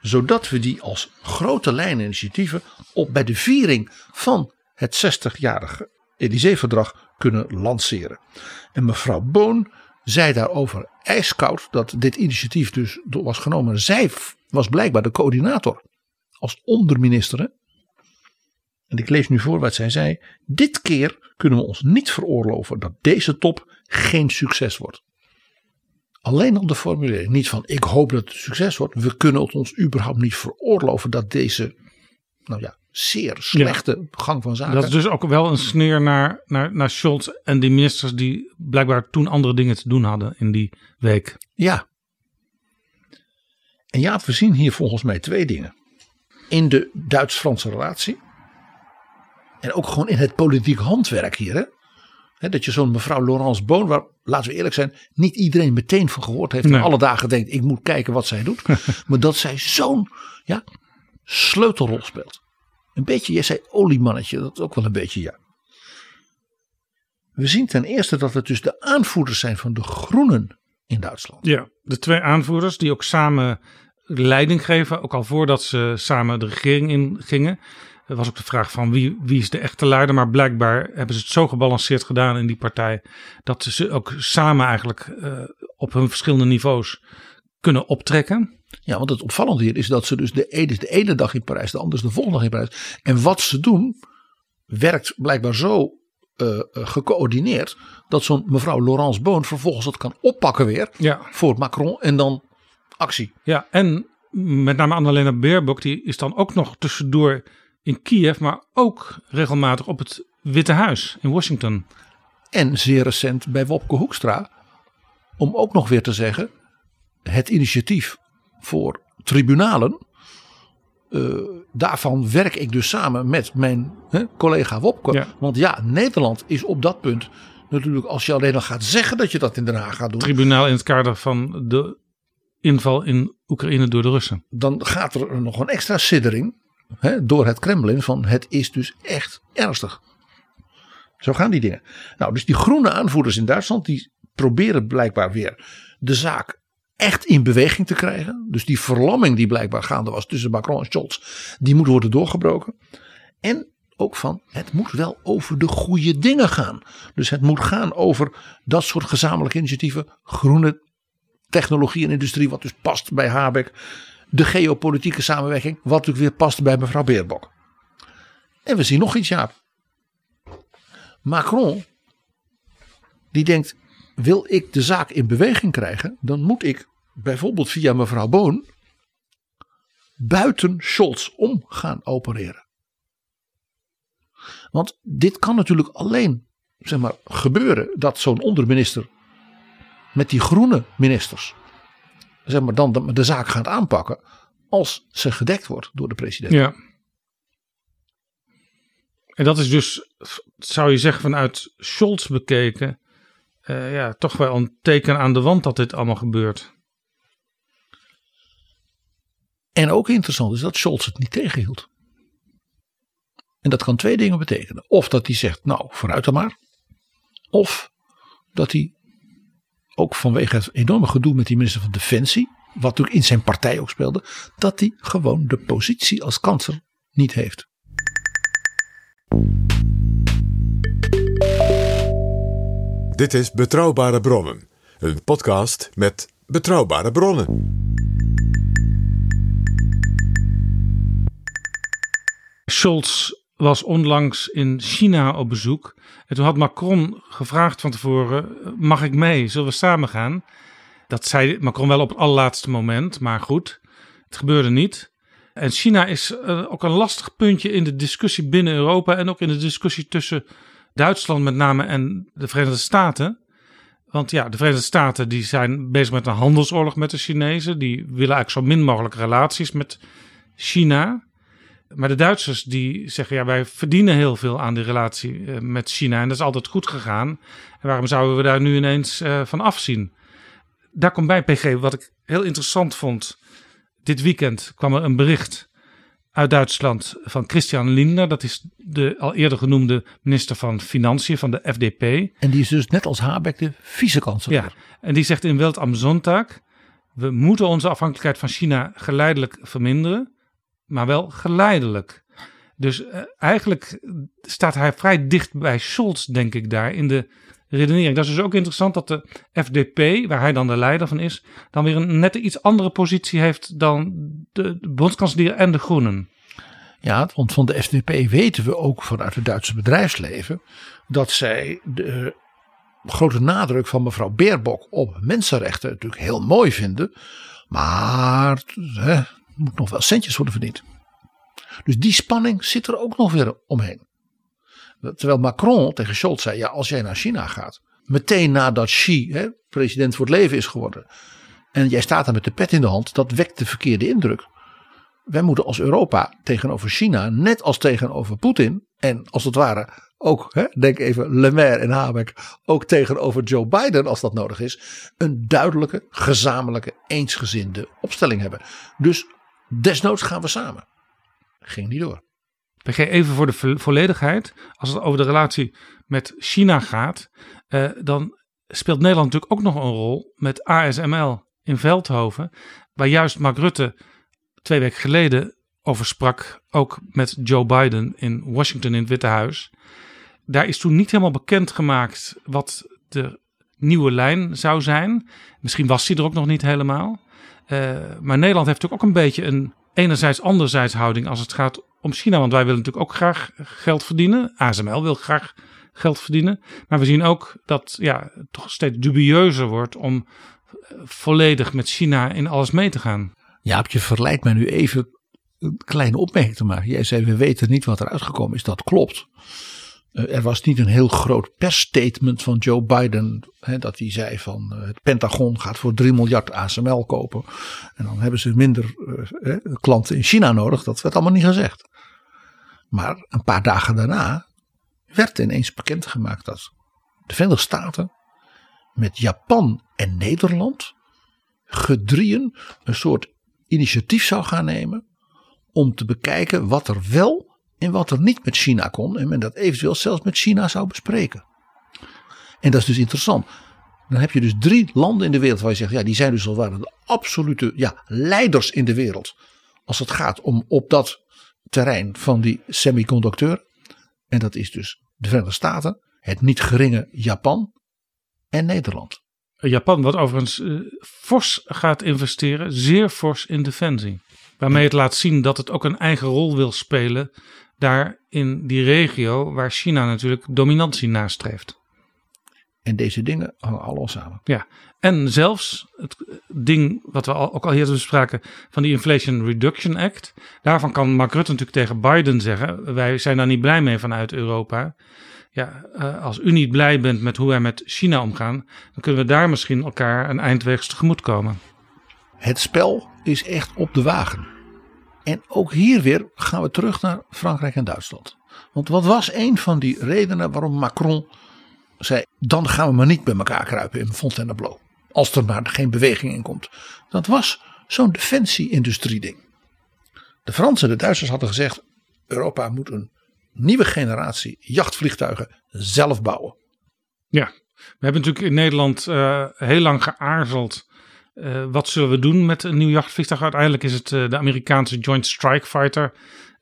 zodat we die als grote lijninitiatieven op bij de viering van het 60-jarige Elysée-verdrag kunnen lanceren. En mevrouw Boon zei daarover ijskoud dat dit initiatief dus was genomen. Zij was blijkbaar de coördinator als onderminister. en ik lees nu voor wat zij zei. Dit keer kunnen we ons niet veroorloven dat deze top geen succes wordt. Alleen op de formulering. Niet van ik hoop dat het succes wordt. We kunnen het ons überhaupt niet veroorloven dat deze nou ja, zeer slechte gang van zaken. Dat is dus ook wel een sneer naar, naar, naar Scholz en die ministers die blijkbaar toen andere dingen te doen hadden in die week. Ja. En ja, we zien hier volgens mij twee dingen. In de Duits-Franse relatie. En ook gewoon in het politiek handwerk hier. Hè? Dat je zo'n mevrouw Laurence Boon, waar, laten we eerlijk zijn, niet iedereen meteen van gehoord heeft. Nee. En alle dagen denkt, ik moet kijken wat zij doet. maar dat zij zo'n ja, sleutelrol speelt. Een beetje, jij zei oliemannetje, dat is ook wel een beetje ja. We zien ten eerste dat het dus de aanvoerders zijn van de groenen in Duitsland. Ja, de twee aanvoerders die ook samen leiding geven, ook al voordat ze samen de regering ingingen. Er was ook de vraag van wie, wie is de echte leider, maar blijkbaar hebben ze het zo gebalanceerd gedaan in die partij dat ze ook samen eigenlijk eh, op hun verschillende niveaus kunnen optrekken. Ja, want het opvallende hier is dat ze dus de ene de ene dag in Parijs, de andere is de volgende dag in Parijs. En wat ze doen werkt blijkbaar zo eh, gecoördineerd dat zo'n mevrouw Laurence Boon vervolgens dat kan oppakken weer Ja. voor Macron en dan actie. Ja, en met name Annalena Baerbock, die is dan ook nog tussendoor in Kiev, maar ook regelmatig op het Witte Huis in Washington. En zeer recent bij Wopke Hoekstra om ook nog weer te zeggen het initiatief voor tribunalen. eh, daarvan werk ik dus samen met mijn hè, collega Wopke. Ja. Want ja, Nederland is op dat punt natuurlijk als je alleen al gaat zeggen dat je dat in Den Haag gaat doen. Tribunaal in het kader van de inval in Oekraïne door de Russen. dan gaat er nog een extra siddering door het Kremlin van het is dus echt ernstig. Zo gaan die dingen. Nou, dus die groene aanvoerders in Duitsland die proberen blijkbaar weer de zaak echt in beweging te krijgen. Dus die verlamming die blijkbaar gaande was tussen Macron en Scholz, die moet worden doorgebroken. En ook van het moet wel over de goede dingen gaan. Dus het moet gaan over dat soort gezamenlijke initiatieven, groene technologie en industrie, wat dus past bij Habeck. De geopolitieke samenwerking, wat natuurlijk weer past bij mevrouw Beerbok. En we zien nog iets, Jaap. Macron, die denkt, wil ik de zaak in beweging krijgen, dan moet ik bijvoorbeeld via mevrouw Boon buiten Scholz om gaan opereren. Want dit kan natuurlijk alleen zeg maar, gebeuren dat zo'n onderminister met die groene ministers zeg maar, dan de, de zaak gaat aanpakken als ze gedekt wordt door de president. Ja. En dat is dus, zou je zeggen, vanuit Scholz bekeken, eh, ja, toch wel een teken aan de wand dat dit allemaal gebeurt. En ook interessant is dat Scholz het niet tegenhield. En dat kan twee dingen betekenen. Of dat hij zegt, nou vooruit dan maar. Of dat hij ook vanwege het enorme gedoe met die minister van Defensie, wat natuurlijk in zijn partij ook speelde, dat hij gewoon de positie als kansler niet heeft. Dit is Betrouwbare Bronnen, een podcast met betrouwbare bronnen. Scholz was onlangs in China op bezoek. En toen had Macron gevraagd van tevoren: mag ik mee? Zullen we samen gaan? Dat zei Macron wel op het allerlaatste moment, maar goed, het gebeurde niet. En China is eh, ook een lastig puntje in de discussie binnen Europa en ook in de discussie tussen Duitsland met name en de Verenigde Staten. Want ja, de Verenigde Staten die zijn bezig met een handelsoorlog met de Chinezen. Die willen eigenlijk zo min mogelijk relaties met China. Maar de Duitsers die zeggen ja, wij verdienen heel veel aan die relatie eh, met China. En dat is altijd goed gegaan. En waarom zouden we daar nu ineens eh, van afzien? Daar komt bij PG, wat ik heel interessant vond. Dit weekend kwam er een bericht uit Duitsland van Christian Lindner. Dat is de al eerder genoemde minister van Financiën van de FDP. En die is dus net als Habeck de vice-kanselier. Ja, en die zegt in Welt am Sonntag: we moeten onze afhankelijkheid van China geleidelijk verminderen, maar wel geleidelijk. Dus eh, eigenlijk staat hij vrij dicht bij Scholz, denk ik, daar in de redenering. Dat is dus ook interessant dat de FDP, waar hij dan de leider van is, dan weer een net iets andere positie heeft dan de, bondskanselier en de Groenen. Ja, want van de FDP weten we ook vanuit het Duitse bedrijfsleven dat zij de grote nadruk van mevrouw Beerbok op mensenrechten natuurlijk heel mooi vinden. Maar hè, moet nog wel centjes worden verdiend. Dus die spanning zit er ook nog weer omheen. Terwijl Macron tegen Scholz zei: ja, als jij naar China gaat, meteen nadat Xi hè, president voor het leven is geworden. En jij staat daar met de pet in de hand, dat wekt de verkeerde indruk. Wij moeten als Europa tegenover China, net als tegenover Poetin, en als het ware ook, hè, denk even Le Maire en Habeck, ook tegenover Joe Biden als dat nodig is, een duidelijke, gezamenlijke, eensgezinde opstelling hebben. Dus desnoods gaan we samen. Ging niet door. Even voor de volledigheid, als het over de relatie met China gaat, eh, dan speelt Nederland natuurlijk ook nog een rol met ASML in Veldhoven, waar juist Mark Rutte twee weken geleden over sprak, ook met Joe Biden in Washington in het Witte Huis. Daar is toen niet helemaal bekend gemaakt wat de nieuwe lijn zou zijn. Misschien was die er ook nog niet helemaal. Uh, maar Nederland heeft natuurlijk ook een beetje een enerzijds anderzijds houding als het gaat om China. Want wij willen natuurlijk ook graag geld verdienen. ASML wil graag geld verdienen. Maar we zien ook dat ja, het toch steeds dubieuzer wordt om eh, volledig met China in alles mee te gaan. Jaap, je verleidt mij nu even een kleine opmerking te maken. Jij zei, we weten niet wat er uitgekomen is. Dat klopt. Eh, er was niet een heel groot persstatement van Joe Biden. Hè, dat hij zei van uh, het Pentagon gaat voor 3 miljard ASML kopen. En dan hebben ze minder uh, klanten in China nodig. Dat werd allemaal niet gezegd. Maar een paar dagen daarna werd ineens bekendgemaakt dat de Verenigde Staten met Japan en Nederland gedrieën een soort initiatief zou gaan nemen om te bekijken wat er wel en wat er niet met China kon en men dat eventueel zelfs met China zou bespreken. En dat is dus interessant. Dan heb je dus drie landen in de wereld waar je zegt, ja, die zijn dus al waren de absolute ja, leiders in de wereld. Als het gaat om op dat terrein van die semiconducteur. En dat is dus de Verenigde Staten, het niet geringe Japan en Nederland. Japan, wat overigens uh, fors gaat investeren, zeer fors in defensie. Waarmee het laat zien dat het ook een eigen rol wil spelen daar in die regio waar China natuurlijk dominantie nastreeft. En deze dingen hangen allemaal samen. Ja, en zelfs het ding wat we ook al eerder bespraken van die Inflation Reduction Act. Daarvan kan Mark Rutte natuurlijk tegen Biden zeggen: wij zijn daar niet blij mee vanuit Europa. Ja, eh, als u niet blij bent met hoe wij met China omgaan, dan kunnen we daar misschien elkaar een eindweegs tegemoet komen. Het spel is echt op de wagen. En ook hier weer gaan we terug naar Frankrijk en Duitsland. Want wat was een van die redenen waarom Macron zei: dan gaan we maar niet bij elkaar kruipen in Fontainebleau. Als er maar geen beweging in komt. Dat was zo'n defensie-industrie ding. De Fransen en de Duitsers hadden gezegd: Europa moet een nieuwe generatie jachtvliegtuigen zelf bouwen. Ja, we hebben natuurlijk in Nederland uh, heel lang geaarzeld uh, wat zullen we doen met een nieuw jachtvliegtuig? Uiteindelijk is het uh, de Amerikaanse Joint Strike Fighter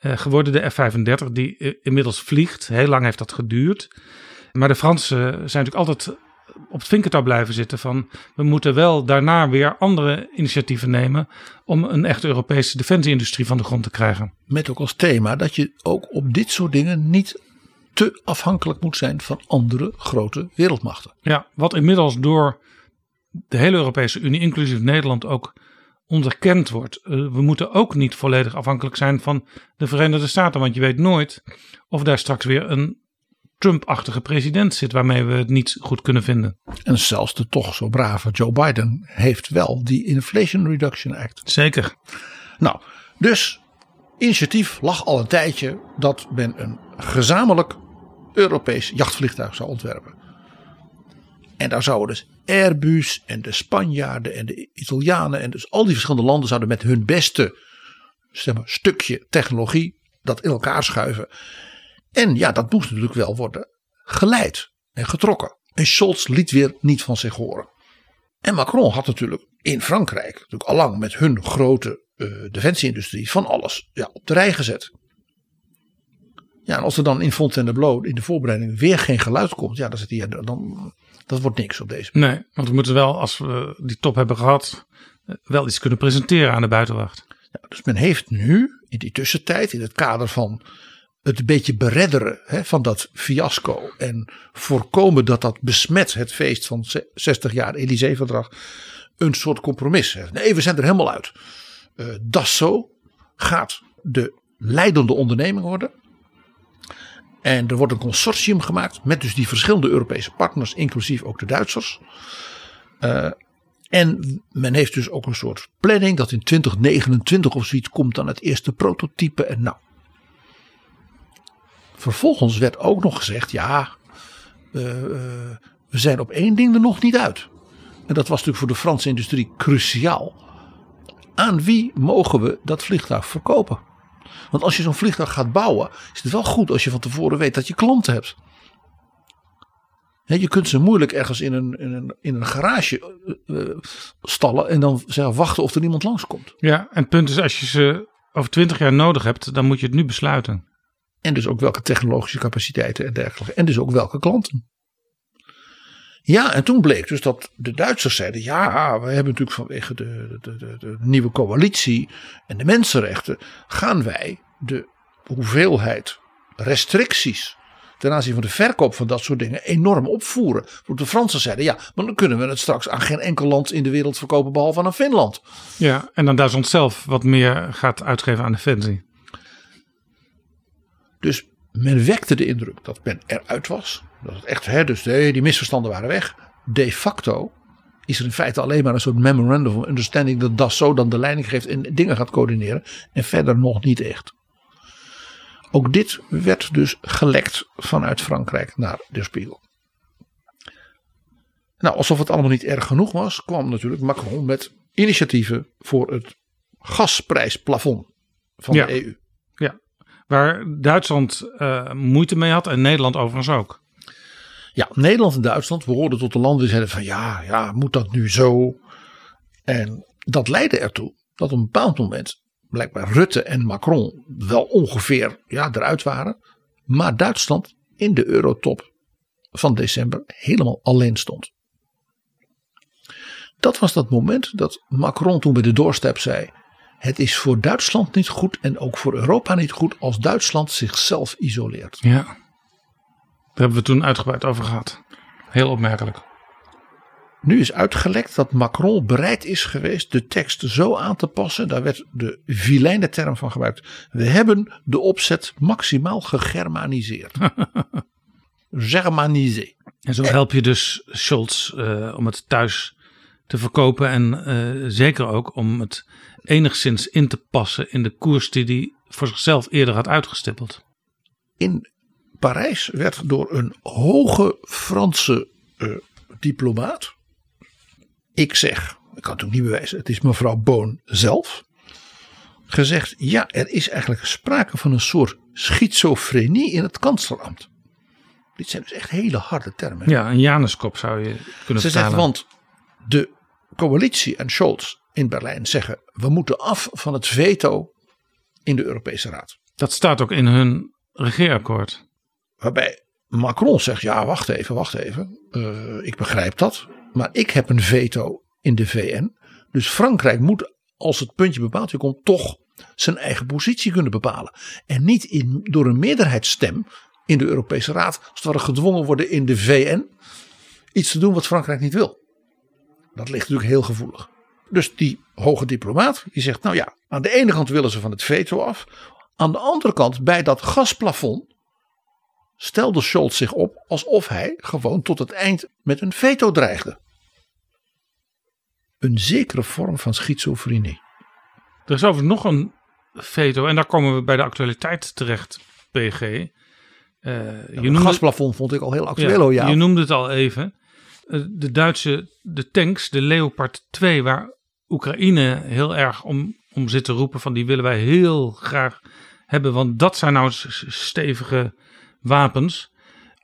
uh, geworden, de F-35, die inmiddels vliegt. Heel lang heeft dat geduurd. Maar de Fransen zijn natuurlijk altijd op het vinkertouw blijven zitten van we moeten wel daarna weer andere initiatieven nemen om een echte Europese defensieindustrie van de grond te krijgen. Met ook als thema dat je ook op dit soort dingen niet te afhankelijk moet zijn van andere grote wereldmachten. Ja, wat inmiddels door de hele Europese Unie, inclusief Nederland, ook onderkend wordt. Uh, we moeten ook niet volledig afhankelijk zijn van de Verenigde Staten, want je weet nooit of daar straks weer een Trump-achtige president zit waarmee we het niet goed kunnen vinden. En zelfs de toch zo brave Joe Biden heeft wel die Inflation Reduction Act. Zeker. Nou, dus initiatief lag al een tijdje dat men een gezamenlijk Europees jachtvliegtuig zou ontwerpen. En daar zouden dus Airbus en de Spanjaarden en de Italianen en dus al die verschillende landen zouden met hun beste zeg maar, stukje technologie dat in elkaar schuiven. En ja, dat moest natuurlijk wel worden geleid en getrokken. En Scholz liet weer niet van zich horen. En Macron had natuurlijk in Frankrijk, natuurlijk allang met hun grote uh, defensieindustrie, van alles ja, op de rij gezet. Ja, en als er dan in Fontainebleau in de voorbereiding weer geen geluid komt, ja, dan, zit hij, dan dat wordt niks op deze manier. Nee, want we moeten wel, als we die top hebben gehad, wel iets kunnen presenteren aan de buitenwacht. Ja, dus men heeft nu in die tussentijd, in het kader van het beetje beredderen hè, van dat fiasco. En voorkomen dat dat besmet het feest van 60 jaar Elysée-verdrag. Een soort compromis. Nee, we zijn er helemaal uit. Uh, Dassault gaat de leidende onderneming worden. En er wordt een consortium gemaakt met dus die verschillende Europese partners, inclusief ook de Duitsers. Uh, en men heeft dus ook een soort planning dat in 2029 of zoiets komt dan het eerste prototype. En nou. Vervolgens werd ook nog gezegd, ja, uh, we zijn op één ding er nog niet uit. En dat was natuurlijk voor de Franse industrie cruciaal. Aan wie mogen we dat vliegtuig verkopen? Want als je zo'n vliegtuig gaat bouwen, is het wel goed als je van tevoren weet dat je klanten hebt. Je kunt ze moeilijk ergens in een, in een, in een garage uh, stallen en dan zeggen wachten of er iemand langskomt. Ja, en het punt is als je ze over twintig jaar nodig hebt, dan moet je het nu besluiten. En dus ook welke technologische capaciteiten en dergelijke. En dus ook welke klanten. Ja, en toen bleek dus dat de Duitsers zeiden: ja, we hebben natuurlijk vanwege de, de, de, de nieuwe coalitie en de mensenrechten, gaan wij de hoeveelheid restricties ten aanzien van de verkoop van dat soort dingen enorm opvoeren. De Fransen zeiden ja, maar dan kunnen we het straks aan geen enkel land in de wereld verkopen behalve aan Finland. Ja, en dan Duitsland zelf wat meer gaat uitgeven aan defensie. Dus men wekte de indruk dat men eruit was. Dat het echt, hè, dus die misverstanden waren weg. De facto is er in feite alleen maar een soort memorandum of understanding dat Dassault dan de leiding geeft en dingen gaat coördineren. En verder nog niet echt. Ook dit werd dus gelekt vanuit Frankrijk naar de Spiegel. Nou, alsof het allemaal niet erg genoeg was, kwam natuurlijk Macron met initiatieven voor het gasprijsplafond van de EU. Waar Duitsland uh, moeite mee had en Nederland overigens ook. Ja, Nederland en Duitsland behoorden tot de landen die zeiden van ja, ja, moet dat nu zo? En dat leidde ertoe dat op een bepaald moment blijkbaar Rutte en Macron wel ongeveer ja, eruit waren. Maar Duitsland in de eurotop van december helemaal alleen stond. Dat was dat moment dat Macron toen bij de doorstep zei: Het is voor Duitsland niet goed en ook voor Europa niet goed als Duitsland zichzelf isoleert. Ja, daar hebben we toen uitgebreid over gehad. Heel opmerkelijk. Nu is uitgelekt dat Macron bereid is geweest de tekst zo aan te passen. Daar werd de vilijne term van gebruikt. We hebben de opzet maximaal gegermaniseerd. Germanisé. En zo help je dus Scholz uh, om het thuis te verkopen. En uh, zeker ook om het enigszins in te passen in de koers die hij voor zichzelf eerder had uitgestippeld. In Parijs werd door een hoge Franse uh, diplomaat ik zeg, ik kan het ook niet bewijzen, het is mevrouw Boon zelf, gezegd: ja, er is eigenlijk sprake van een soort schizofrenie in het kanslerambt. Dit zijn dus echt hele harde termen. Ja, een Januskop zou je kunnen Ze zegt, want de coalitie en Scholz in Berlijn zeggen: we moeten af van het veto in de Europese Raad. Dat staat ook in hun regeerakkoord. Waarbij Macron zegt: ja, wacht even, wacht even. Uh, ik begrijp dat. Maar ik heb een veto in de VN. Dus Frankrijk moet, als het puntje bepaald komt, toch zijn eigen positie kunnen bepalen. En niet in, door een meerderheidsstem in de Europese Raad, als het ware gedwongen worden in de VN, iets te doen wat Frankrijk niet wil. Dat ligt natuurlijk heel gevoelig. Dus die hoge diplomaat, die zegt, nou ja, aan de ene kant willen ze van het veto af. Aan de andere kant, bij dat gasplafond, stelde Scholz zich op alsof hij gewoon tot het eind met een veto dreigde. Een zekere vorm van schizofrenie. Er is overigens nog een veto en daar komen we bij de actualiteit terecht, PG. Uh, je noemde, gasplafond vond ik al heel actueel. Ja, Je noemde het al even. Uh, de Duitse de tanks, de Leopard 2, waar Oekraïne heel erg om, om zit te roepen van die willen wij heel graag hebben. Want dat zijn nou stevige wapens.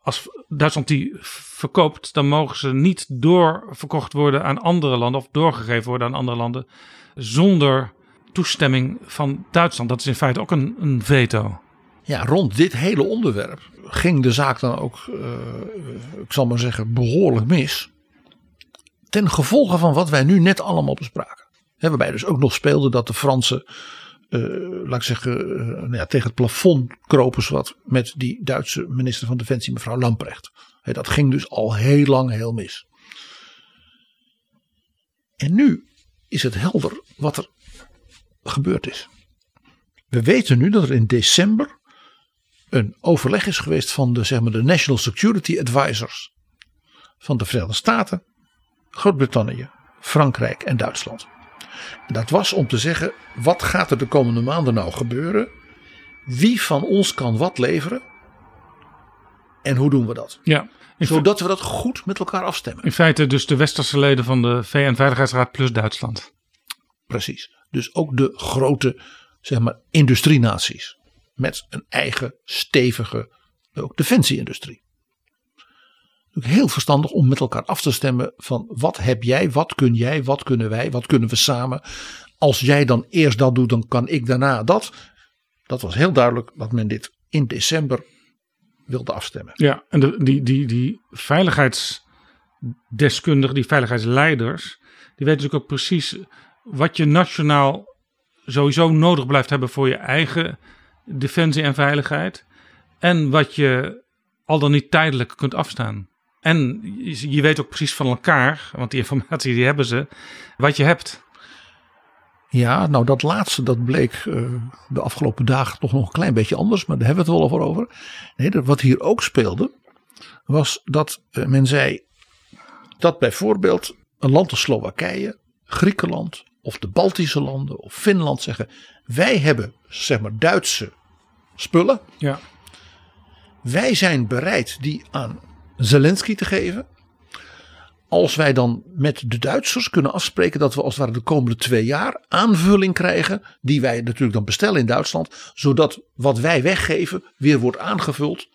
Als Duitsland die verkoopt, dan mogen ze niet doorverkocht worden aan andere landen of doorgegeven worden aan andere landen zonder toestemming van Duitsland. Dat is in feite ook een, een veto. Ja, rond dit hele onderwerp ging de zaak dan ook, uh, ik zal maar zeggen, behoorlijk mis. Ten gevolge van wat wij nu net allemaal bespraken. waarbij dus ook nog speelde dat de Fransen eh, laat ik zeggen, eh, nou ja, tegen het plafond kropen wat met die Duitse minister van Defensie, mevrouw Lamprecht. Dat ging dus al heel lang heel mis. En nu is het helder wat er gebeurd is. We weten nu dat er in december een overleg is geweest van de, zeg maar, de National Security Advisors van de Verenigde Staten, Groot-Brittannië, Frankrijk en Duitsland. En dat was om te zeggen, wat gaat er de komende maanden nou gebeuren? Wie van ons kan wat leveren? En hoe doen we dat? Ja, Zodat we dat goed met elkaar afstemmen. In feite dus de westerse leden van de VN-veiligheidsraad plus Duitsland. Precies. Dus ook de grote zeg maar, industrienaties. Met een eigen stevige ook defensieindustrie. Heel verstandig om met elkaar af te stemmen van wat heb jij, wat kun jij, wat kunnen wij, wat kunnen we samen. Als jij dan eerst dat doet, dan kan ik daarna dat. Dat was heel duidelijk dat men dit in december wilde afstemmen. Ja, en de, die, die, die veiligheidsdeskundigen, die veiligheidsleiders, die weten natuurlijk ook precies wat je nationaal sowieso nodig blijft hebben voor je eigen defensie en veiligheid. En wat je al dan niet tijdelijk kunt afstaan. En je, weet ook precies van elkaar, want die informatie die hebben ze, wat je hebt. Ja, nou dat laatste dat bleek eh, de afgelopen dagen toch nog een klein beetje anders, maar daar hebben we het wel over over. Nee, wat hier ook speelde, was dat eh, men zei dat bijvoorbeeld een land als Slowakije, Griekenland of de Baltische landen of Finland zeggen: wij hebben zeg maar Duitse spullen. Ja. Wij zijn bereid die aan Zelensky te geven. Als wij dan met de Duitsers kunnen afspreken dat we als het ware de komende twee jaar aanvulling krijgen. Die wij natuurlijk dan bestellen in Duitsland. Zodat wat wij weggeven weer wordt aangevuld.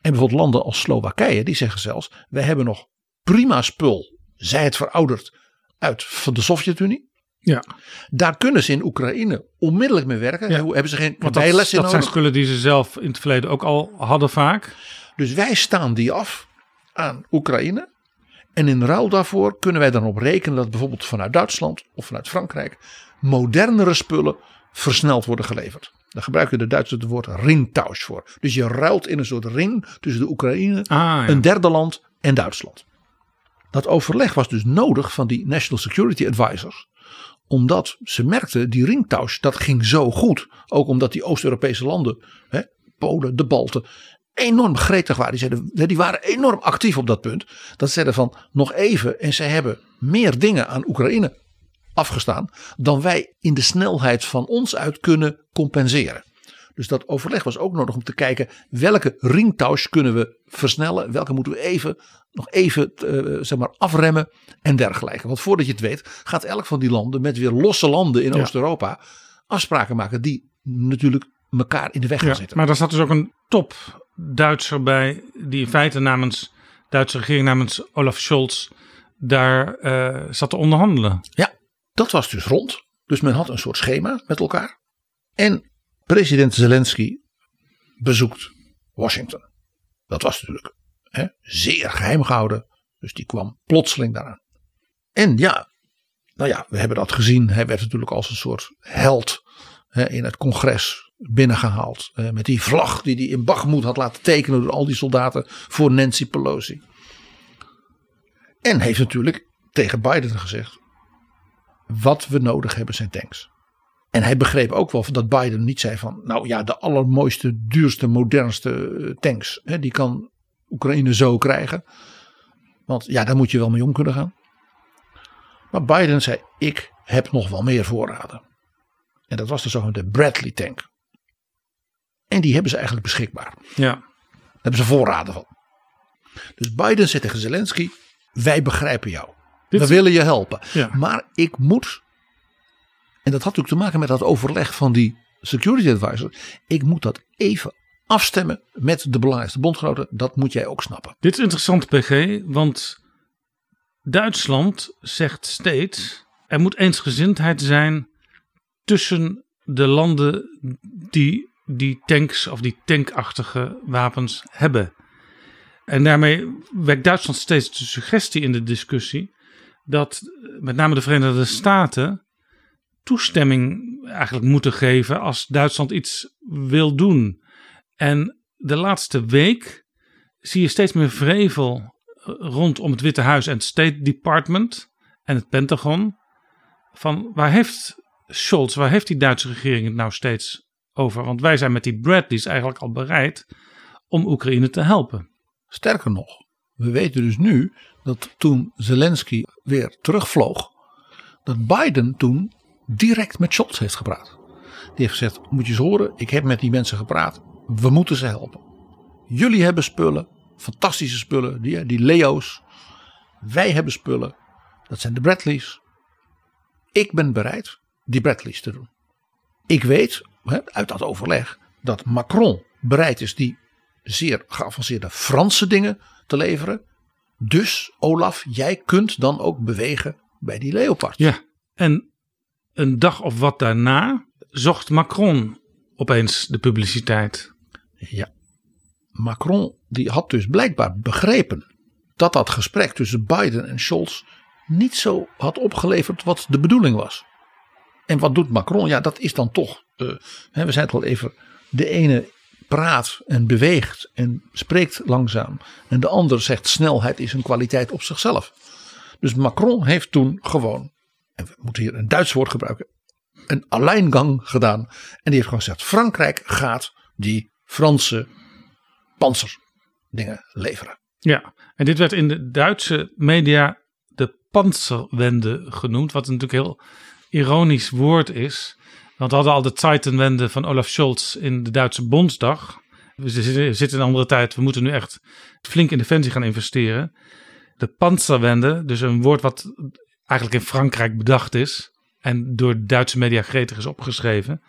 En bijvoorbeeld landen als Slowakije die zeggen zelfs. Wij hebben nog prima spul. Zij het verouderd uit van de Sovjet-Unie. Ja. Daar kunnen ze in Oekraïne onmiddellijk mee werken. Hoe Hebben ze geen Want dat, dat zijn nodig. spullen die ze zelf in het verleden ook al hadden vaak. Dus wij staan die af aan Oekraïne. En in ruil daarvoor kunnen wij dan op rekenen dat bijvoorbeeld vanuit Duitsland of vanuit Frankrijk modernere spullen versneld worden geleverd. Daar gebruiken de Duitsers het woord ringtausch voor. Dus je ruilt in een soort ring tussen de Oekraïne, Ah, ja. een derde land en Duitsland. Dat overleg was dus nodig van die National Security Advisors. Omdat ze merkten, die ringtausch, dat ging zo goed. Ook omdat die Oost-Europese landen, hè, Polen, de Balten, enorm gretig waren. Die, zeiden, die waren enorm actief op dat punt. Dat ze zeiden van, nog even. En zij hebben meer dingen aan Oekraïne afgestaan. Dan wij in de snelheid van ons uit kunnen compenseren. Dus dat overleg was ook nodig om te kijken welke ringtausch kunnen we versnellen. Welke moeten we even, nog even eh, zeg maar afremmen en dergelijke. Want voordat je het weet gaat elk van die landen met weer losse landen in Ja. Oost-Europa afspraken maken die natuurlijk elkaar in de weg gaan Ja, zitten. maar daar zat dus ook een top Duitser bij, die in feite namens Duitse regering, namens Olaf Scholz, daar eh, zat te onderhandelen. Ja, dat was dus rond. Dus men had een soort schema met elkaar. En president Zelensky bezoekt Washington. Dat was natuurlijk hè, zeer geheim gehouden. Dus die kwam plotseling daaraan. En ja, nou ja, we hebben dat gezien. Hij werd natuurlijk als een soort held hè, in het congres binnengehaald. eh, met die vlag die hij in Bagmoed had laten tekenen door al die soldaten voor Nancy Pelosi. En heeft natuurlijk tegen Biden gezegd: wat we nodig hebben zijn tanks. En hij begreep ook wel dat Biden niet zei van, nou ja, de allermooiste, duurste, modernste eh, tanks, hè, die kan Oekraïne zo krijgen. Want ja, daar moet je wel mee om kunnen gaan. Maar Biden zei, ik heb nog wel meer voorraden. En dat was de zogenaamde Bradley tank. En die hebben ze eigenlijk beschikbaar. Ja. Daar hebben ze voorraden van. Dus Biden zei tegen Zelensky, wij begrijpen jou. Dit- we willen je helpen. Ja. Maar ik moet, en dat had natuurlijk te maken met dat overleg van die security advisor. Ik moet dat even afstemmen met de belangrijkste bondgenoten. Dat moet jij ook snappen. Dit is interessant, PG, want Duitsland zegt steeds: er moet eensgezindheid zijn tussen de landen die die tanks of die tankachtige wapens hebben. En daarmee wekt Duitsland steeds de suggestie in de discussie dat met name de Verenigde Staten toestemming eigenlijk moeten geven als Duitsland iets wil doen. En de laatste week zie je steeds meer vrevel eh, rondom het Witte Huis en het State Department en het Pentagon. Van waar heeft Scholz, waar heeft die Duitse regering het nou steeds over? Want wij zijn met die Bradleys eigenlijk al bereid om Oekraïne te helpen. Sterker nog, we weten dus nu dat toen Zelensky weer terugvloog, dat Biden toen direct met Scholz heeft gepraat. Die heeft gezegd: Moet je eens horen, ik heb met die mensen gepraat, we moeten ze helpen. Jullie hebben spullen, fantastische spullen, die, die Leo's. Wij hebben spullen, dat zijn de Bradleys. Ik ben bereid die Bradleys te doen. Ik weet uit dat overleg dat Macron bereid is die zeer geavanceerde Franse dingen te leveren. Dus Olaf, jij kunt dan ook bewegen bij die Leopard. Ja, en een dag of wat daarna zocht Macron opeens de publiciteit. Ja, Macron die had dus blijkbaar begrepen dat dat gesprek tussen Biden en Scholz niet zo had opgeleverd wat de bedoeling was. En wat doet Macron? Ja, dat is dan toch, uh, we zijn het al even, de ene praat en beweegt en spreekt langzaam. En de ander zegt snelheid is een kwaliteit op zichzelf. Dus Macron heeft toen gewoon, we moeten hier een Duits woord gebruiken, een alleingang gedaan. En die heeft gewoon gezegd: Frankrijk gaat die Franse panzerdingen leveren. Ja, en dit werd in de Duitse media de panzerwende genoemd, wat natuurlijk heel ironisch woord is. Want we hadden al de Zeitenwende van Olaf Scholz in de Duitse Bondsdag. We zitten in andere tijd. We moeten nu echt flink in defensie gaan investeren. De Panzerwende, dus een woord wat eigenlijk in Frankrijk bedacht is. En door Duitse media gretig is opgeschreven.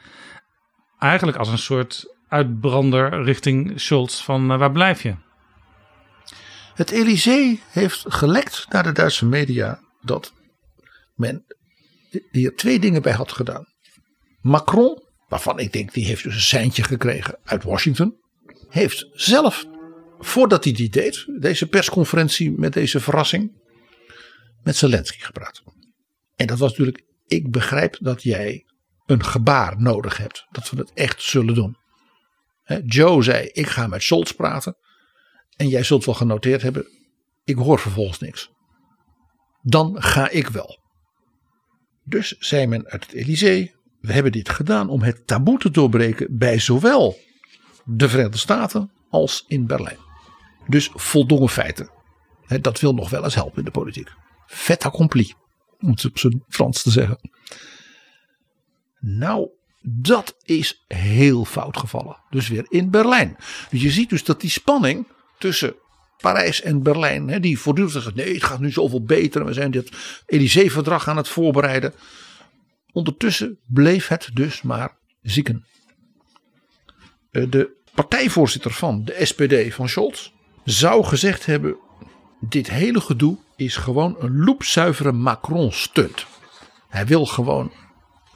Eigenlijk als een soort uitbrander richting Scholz van uh, waar blijf je? Het Elysée heeft gelekt naar de Duitse media dat men hier twee dingen bij had gedaan. Macron, waarvan ik denk die heeft dus een seintje gekregen uit Washington, heeft zelf, voordat hij die deed, deze persconferentie met deze verrassing, met Zelensky gepraat. En dat was natuurlijk, ik begrijp dat jij een gebaar nodig hebt, dat we het echt zullen doen. Joe zei, ik ga met Scholz praten. En jij zult wel genoteerd hebben, ik hoor vervolgens niks. Dan ga ik wel. Dus zei men uit het Elysée, we hebben dit gedaan om het taboe te doorbreken bij zowel de Verenigde Staten als in Berlijn. Dus voldongen feiten. dat wil nog wel eens helpen in de politiek. Fait accompli, om het op zijn Frans te zeggen. Nou, dat is heel fout gevallen. Dus weer in Berlijn. Dus je ziet dus dat die spanning tussen Parijs en Berlijn, die voortdurend zeggen: nee, het gaat nu zoveel beter. We zijn dit Elysée-verdrag aan het voorbereiden. Ondertussen bleef het dus maar zieken. Eh, de partijvoorzitter van de SPD van Scholz zou gezegd hebben: dit hele gedoe is gewoon een loepzuivere Macron-stunt. Hij wil gewoon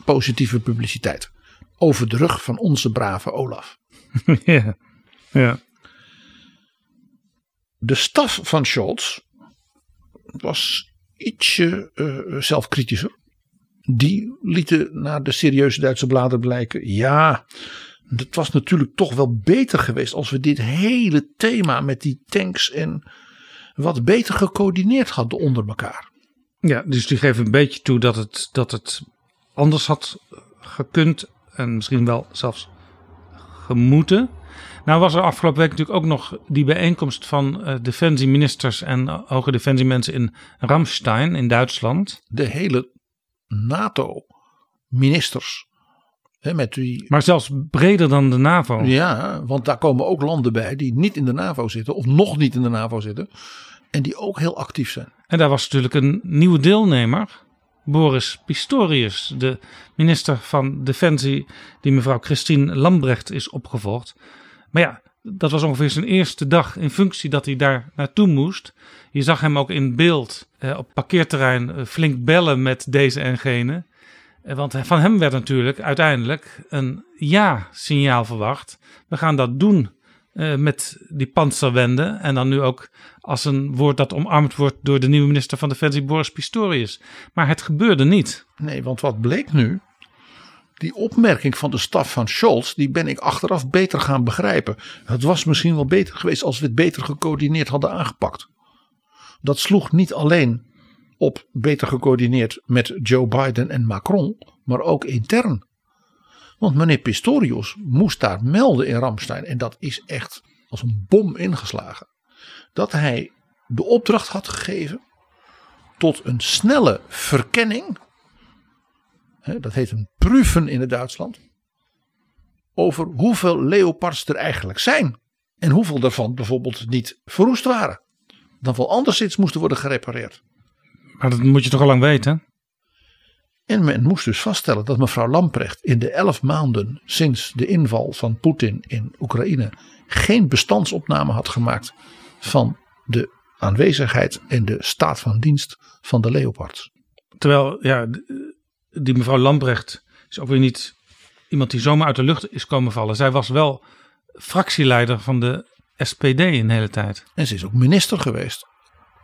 positieve publiciteit over de rug van onze brave Olaf. ja, ja. De staf van Scholz was ietsje uh, zelfkritischer. Die lieten naar de serieuze Duitse bladen blijken. Ja, het was natuurlijk toch wel beter geweest als we dit hele thema met die tanks en wat beter gecoördineerd hadden onder elkaar. Ja, dus die geven een beetje toe dat het, dat het anders had gekund en misschien wel zelfs gemoeten. Nou was er afgelopen week natuurlijk ook nog die bijeenkomst van uh, defensieministers en hoge defensiemensen in Ramstein in Duitsland. De hele NATO-ministers. Met die... Maar zelfs breder dan de NAVO. Ja, want daar komen ook landen bij die niet in de NAVO zitten of nog niet in de NAVO zitten. En die ook heel actief zijn. En daar was natuurlijk een nieuwe deelnemer. Boris Pistorius, de minister van Defensie, die mevrouw Christine Lambrecht is opgevolgd. Maar ja, dat was ongeveer zijn eerste dag in functie dat hij daar naartoe moest. Je zag hem ook in beeld eh, op parkeerterrein eh, flink bellen met deze en gene. Eh, want van hem werd natuurlijk uiteindelijk een ja-signaal verwacht. We gaan dat doen uh, met die panzerwende. En dan nu ook als een woord dat omarmd wordt door de nieuwe minister van Defensie Boris Pistorius. Maar het gebeurde niet. Nee, want wat bleek nu? die opmerking van de staf van Scholz, die ben ik achteraf beter gaan begrijpen. Het was misschien wel beter geweest als we het beter gecoördineerd hadden aangepakt. Dat sloeg niet alleen op beter gecoördineerd met Joe Biden en Macron, maar ook intern. Want meneer Pistorius moest daar melden in Ramstein, en dat is echt als een bom ingeslagen, dat hij de opdracht had gegeven tot een snelle verkenning dat heet een proeven in het Duitsland, over hoeveel leopards er eigenlijk zijn. En hoeveel daarvan bijvoorbeeld niet verroest waren. Dan wel anderszins moesten worden gerepareerd. Maar dat moet je toch al lang weten? En men moest dus vaststellen dat mevrouw Lamprecht in de elf maanden sinds de inval van Poetin in Oekraïne geen bestandsopname had gemaakt van de aanwezigheid en de staat van dienst van de leopards. Terwijl ja, die mevrouw Lambrecht is ook weer niet iemand die zomaar uit de lucht is komen vallen. Zij was wel fractieleider van de SPD een hele tijd. En ze is ook minister geweest.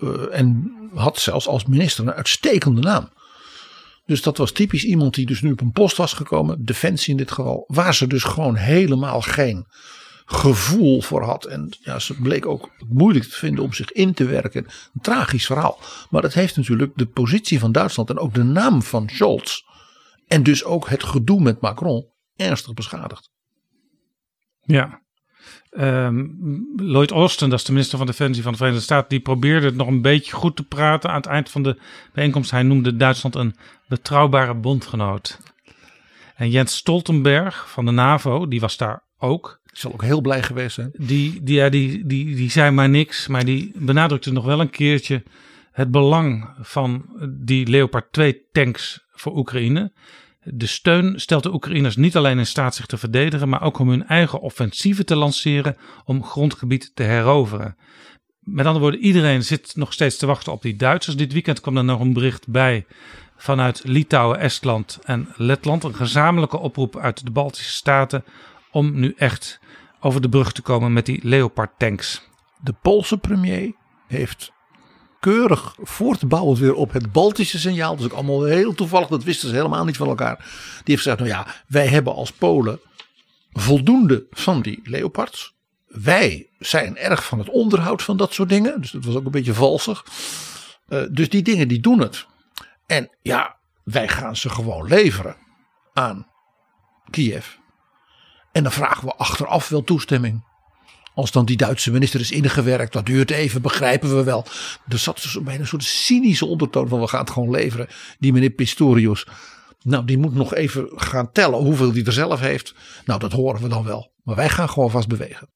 Uh, en had zelfs als minister een uitstekende naam. Dus dat was typisch iemand die dus nu op een post was gekomen, defensie in dit geval, waar ze dus gewoon helemaal geen gevoel voor had. En ja, ze bleek ook moeilijk te vinden om zich in te werken. Een tragisch verhaal. Maar het heeft natuurlijk de positie van Duitsland en ook de naam van Scholz. En dus ook het gedoe met Macron ernstig beschadigd. Ja. Um, Lloyd Austin, dat is de minister van Defensie van de Verenigde Staten, die probeerde het nog een beetje goed te praten aan het eind van de bijeenkomst. Hij noemde Duitsland een betrouwbare bondgenoot. En Jens Stoltenberg van de NAVO, die was daar ook. Ik zal ook heel blij geweest zijn. Die, die, ja, die, die, die zei maar niks, maar die benadrukte nog wel een keertje het belang van die Leopard 2 tanks voor Oekraïne. De steun stelt de Oekraïners niet alleen in staat zich te verdedigen, maar ook om hun eigen offensieven te lanceren om grondgebied te heroveren. Met andere woorden, iedereen zit nog steeds te wachten op die Duitsers. Dit weekend kwam er nog een bericht bij vanuit Litouwen, Estland en Letland. Een gezamenlijke oproep uit de Baltische Staten om nu echt over de brug te komen met die Leopard tanks. De Poolse premier heeft keurig voortbouwend weer op het Baltische signaal. Is ook allemaal heel toevallig, dat wisten ze helemaal niet van elkaar. Die heeft gezegd, nou ja, wij hebben als Polen voldoende van die Leopards. Wij zijn erg van het onderhoud van dat soort dingen. Dus dat was ook een beetje valsig. Uh, dus die dingen die doen het. En ja, wij gaan ze gewoon leveren aan Kiev. En dan vragen we achteraf wel toestemming. Als dan die Duitse minister is ingewerkt, dat duurt even, begrijpen we wel. Er zat dus bijna een soort cynische ondertoon van we gaan het gewoon leveren. Die meneer Pistorius, nou die moet nog even gaan tellen hoeveel die er zelf heeft. Nou dat horen we dan wel. Maar wij gaan gewoon vast bewegen.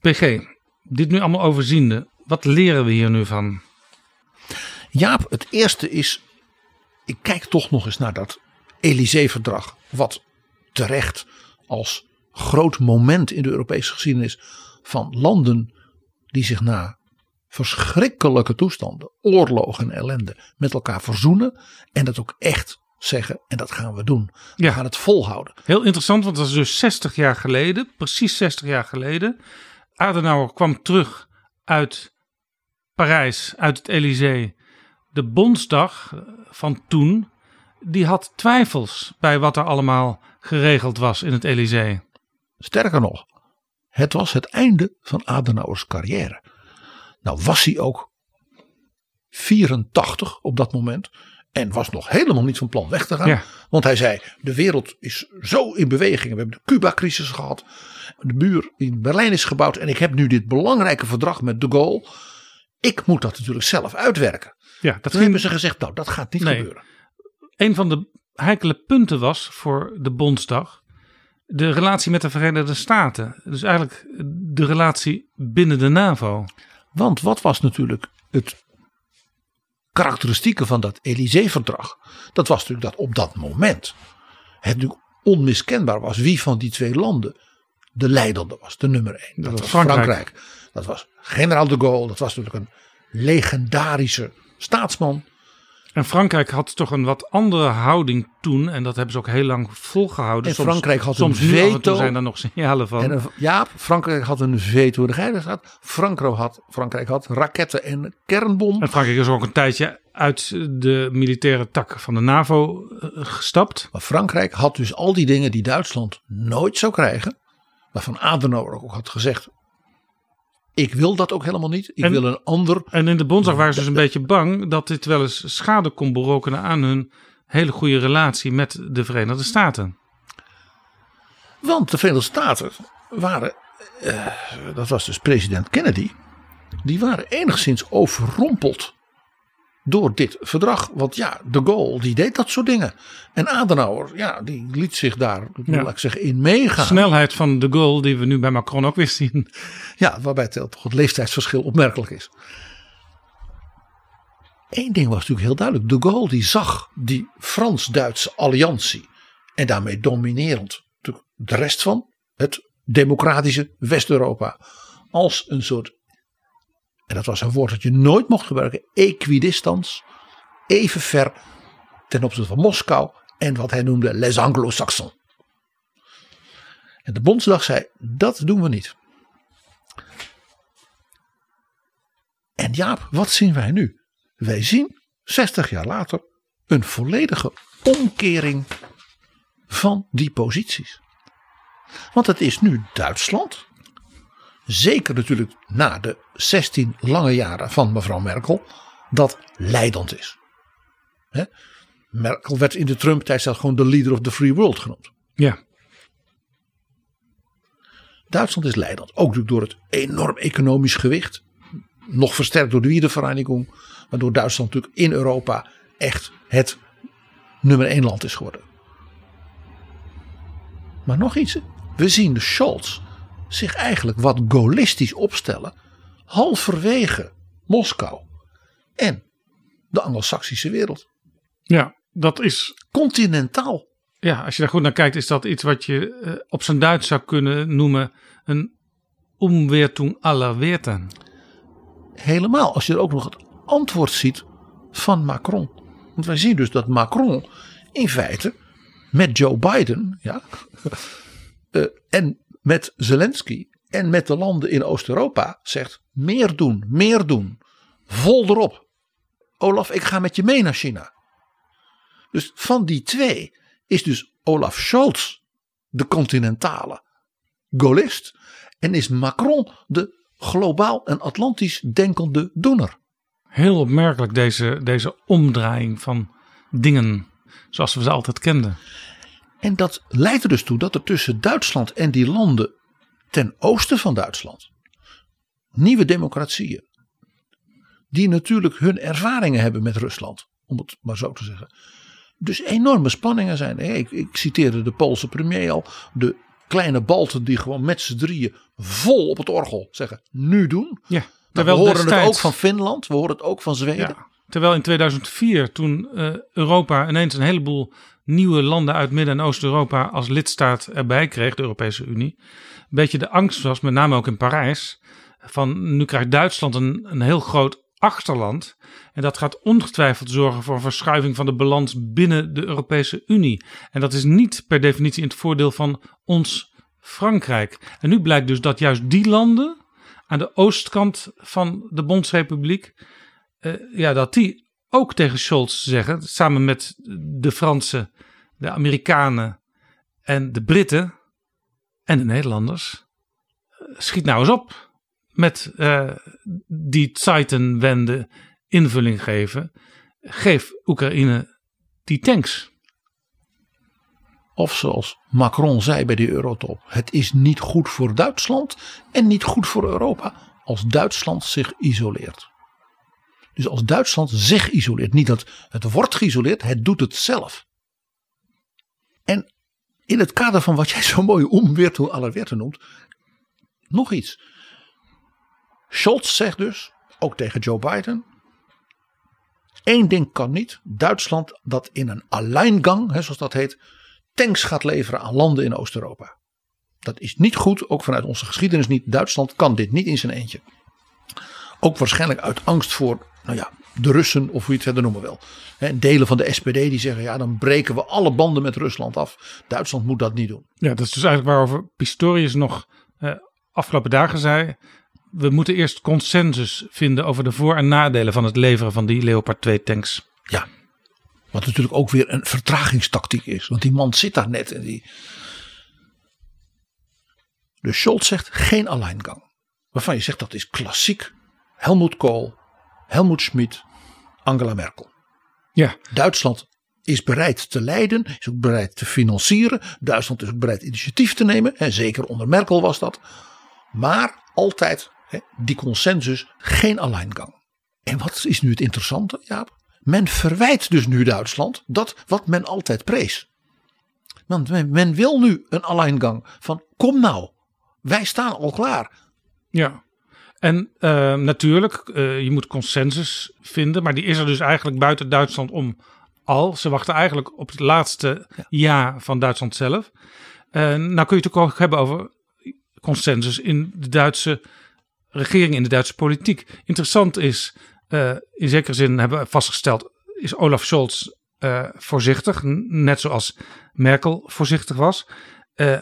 PG, dit nu allemaal overziende. Wat leren we hier nu van? Jaap, het eerste is, ik kijk toch nog eens naar dat Elysée-verdrag. Wat terecht als groot moment in de Europese geschiedenis van landen die zich na verschrikkelijke toestanden, oorlogen en ellende met elkaar verzoenen. En dat ook echt zeggen, en dat gaan we doen. We Ja. gaan het volhouden. Heel interessant, want dat is dus 60 jaar geleden, precies 60 jaar geleden. Adenauer kwam terug uit Parijs, uit het Elysée. De Bondsdag van toen, die had twijfels bij wat er allemaal geregeld was in het Elysée. Sterker nog, het was het einde van Adenauers carrière. Nou was hij ook 84 op dat moment. En was nog helemaal niet van plan weg te gaan. Ja. Want hij zei, de wereld is zo in beweging. We hebben de Cuba-crisis gehad. De muur in Berlijn is gebouwd. En ik heb nu dit belangrijke verdrag met de Gaulle. Ik moet dat natuurlijk zelf uitwerken. Ja, dat Toen ging hebben ze gezegd, nou dat gaat niet Nee. gebeuren. een van de heikele punten was voor de Bondsdag de relatie met de Verenigde Staten. Dus eigenlijk de relatie binnen de NAVO. Want wat was natuurlijk het karakteristieke van dat Elysée-verdrag? Dat was natuurlijk dat op dat moment het natuurlijk onmiskenbaar was wie van die twee landen de leidende was, de nummer één. Dat, was was Frankrijk. Frankrijk. Dat was generaal de Gaulle. Dat was natuurlijk een legendarische staatsman. En Frankrijk had toch een wat andere houding toen. En dat hebben ze ook heel lang volgehouden. En soms, Frankrijk had soms een veto. zijn er nog signalen van. En een, ja, Frankrijk had een veto in de Veiligheidsraad. Frankrijk had, Frankrijk had raketten en kernbom. En Frankrijk is ook een tijdje uit de militaire tak van de NAVO eh, gestapt. Maar Frankrijk had dus al die dingen die Duitsland nooit zou krijgen. Waarvan Adenauer ook had gezegd. Ik wil dat ook helemaal niet. Ik En- wil een ander. En in de Bondsdag waren ze dus een beetje bang dat dit wel eens schade kon berokkenen aan hun hele goede relatie met de Verenigde Staten. Want de Verenigde Staten waren. eh, dat was dus president Kennedy. Die waren enigszins overrompeld. Door dit verdrag. Want ja, de Gaulle die deed dat soort dingen. En Adenauer, ja, die liet zich daar, Ja. laat ik zeggen, in meegaan. Snelheid van de Gaulle die we nu bij Macron ook weer zien. Ja, waarbij het, toch het leeftijdsverschil opmerkelijk is. Eén ding was natuurlijk heel duidelijk. De Gaulle die zag die Frans-Duitse alliantie. En daarmee dominerend de rest van het democratische West-Europa. Als een soort, en dat was een woord dat je nooit mocht gebruiken, equidistans. Even ver ten opzichte van Moskou en wat hij noemde les Anglo-Saxons. En de Bondsdag zei, dat doen we niet. En Jaap, wat zien wij nu? Wij zien 60 jaar later een volledige omkering van die posities. Want het is nu Duitsland, zeker natuurlijk na de 16 lange jaren van mevrouw Merkel, dat leidend is. Hè? Merkel werd in de Trump-tijd zelfs gewoon de leader of the free world genoemd. Ja. Duitsland is leidend. Ook door het enorm economisch gewicht. Nog versterkt door de Wiedervereinigung. Waardoor Duitsland natuurlijk in Europa echt het nummer één land is geworden. Maar nog iets. We zien de Scholz zich eigenlijk wat gaullistisch opstellen. Halverwege Moskou en de Anglo-Saxische wereld. Ja, dat is. Continentaal. Ja, als je daar goed naar kijkt, is dat iets wat je eh, op zijn Duits zou kunnen noemen een Umwertung aller Werten. Helemaal. Als je er ook nog het antwoord ziet van Macron. Want wij zien dus dat Macron in feite met Joe Biden ja, eh, en met Zelensky en met de landen in Oost-Europa zegt meer doen, meer doen. Vol erop. Olaf, ik ga met je mee naar China. Dus van die twee is dus Olaf Scholz de continentale Gaullist en is Macron de globaal en atlantisch denkende doener. Heel opmerkelijk deze, deze omdraaiing van dingen zoals we ze altijd kenden. En dat leidt er dus toe dat er tussen Duitsland en die landen ten oosten van Duitsland nieuwe democratieën, die natuurlijk hun ervaringen hebben met Rusland, om het maar zo te zeggen. Dus enorme spanningen zijn. Ik, ik citeerde de Poolse premier al, de kleine Balten die gewoon met z'n drieën vol op het orgel zeggen: nu doen. Ja, Nou, we terwijl horen het ook van Finland, we horen het ook van Zweden. Ja, terwijl in 2004, toen eh, Europa ineens een heleboel nieuwe landen uit Midden- en Oost-Europa als lidstaat erbij kreeg, de Europese Unie, een beetje de angst was, met name ook in Parijs, van nu krijgt Duitsland een, een heel groot achterland. En dat gaat ongetwijfeld zorgen voor een verschuiving van de balans binnen de Europese Unie. En dat is niet per definitie in het voordeel van ons Frankrijk. En nu blijkt dus dat juist die landen aan de oostkant van de Bondsrepubliek eh, ja, dat die ook tegen Scholz zeggen, samen met de Fransen, de Amerikanen en de Britten en de Nederlanders, eh, schiet nou eens op met eh, die Zeitenwende invulling geven. Geef Oekraïne die tanks. Of zoals Macron zei bij de Eurotop: het is niet goed voor Duitsland en niet goed voor Europa als Duitsland zich isoleert. Dus als Duitsland zich isoleert, niet dat het wordt geïsoleerd, het doet het zelf. En in het kader van wat jij zo mooi omweertoe aller werten noemt, nog iets. Scholz zegt dus, ook tegen Joe Biden, één ding kan niet, Duitsland dat in een alleingang, zoals dat heet, tanks gaat leveren aan landen in Oost-Europa. Dat is niet goed, ook vanuit onze geschiedenis niet. Duitsland kan dit niet in zijn eentje. Ook waarschijnlijk uit angst voor nou ja, de Russen of hoe je het verder noemen wil. Hè, delen van de SPD die zeggen ja dan breken we alle banden met Rusland af. Duitsland moet dat niet doen. Ja, dat is dus eigenlijk waarover Pistorius nog eh, afgelopen dagen zei. We moeten eerst consensus vinden over de voor- en nadelen van het leveren van die Leopard 2 tanks. Ja, wat natuurlijk ook weer een vertragingstactiek is. Want die man zit daar net en die... Dus Scholz zegt geen alleingang. Waarvan je zegt dat is klassiek. Helmut Kohl, Helmut Schmidt, Angela Merkel. Ja. Duitsland is bereid te leiden, is ook bereid te financieren. Duitsland is ook bereid initiatief te nemen. En zeker onder Merkel was dat. Maar altijd hè, die consensus, geen alleingang. En wat is nu het interessante, Jaap? Men verwijt dus nu Duitsland dat wat men altijd prees. Want men, men wil nu een alleingang van kom nou, wij staan al klaar. Ja. En uh, natuurlijk, uh, je moet consensus vinden, maar die is er dus eigenlijk buiten Duitsland om al. Ze wachten eigenlijk op het laatste ja, ja van Duitsland zelf. Uh, nou kun je het ook hebben over consensus in de Duitse regering, in de Duitse politiek. Interessant is, in zekere zin hebben we vastgesteld, is Olaf Scholz voorzichtig, net zoals Merkel voorzichtig was.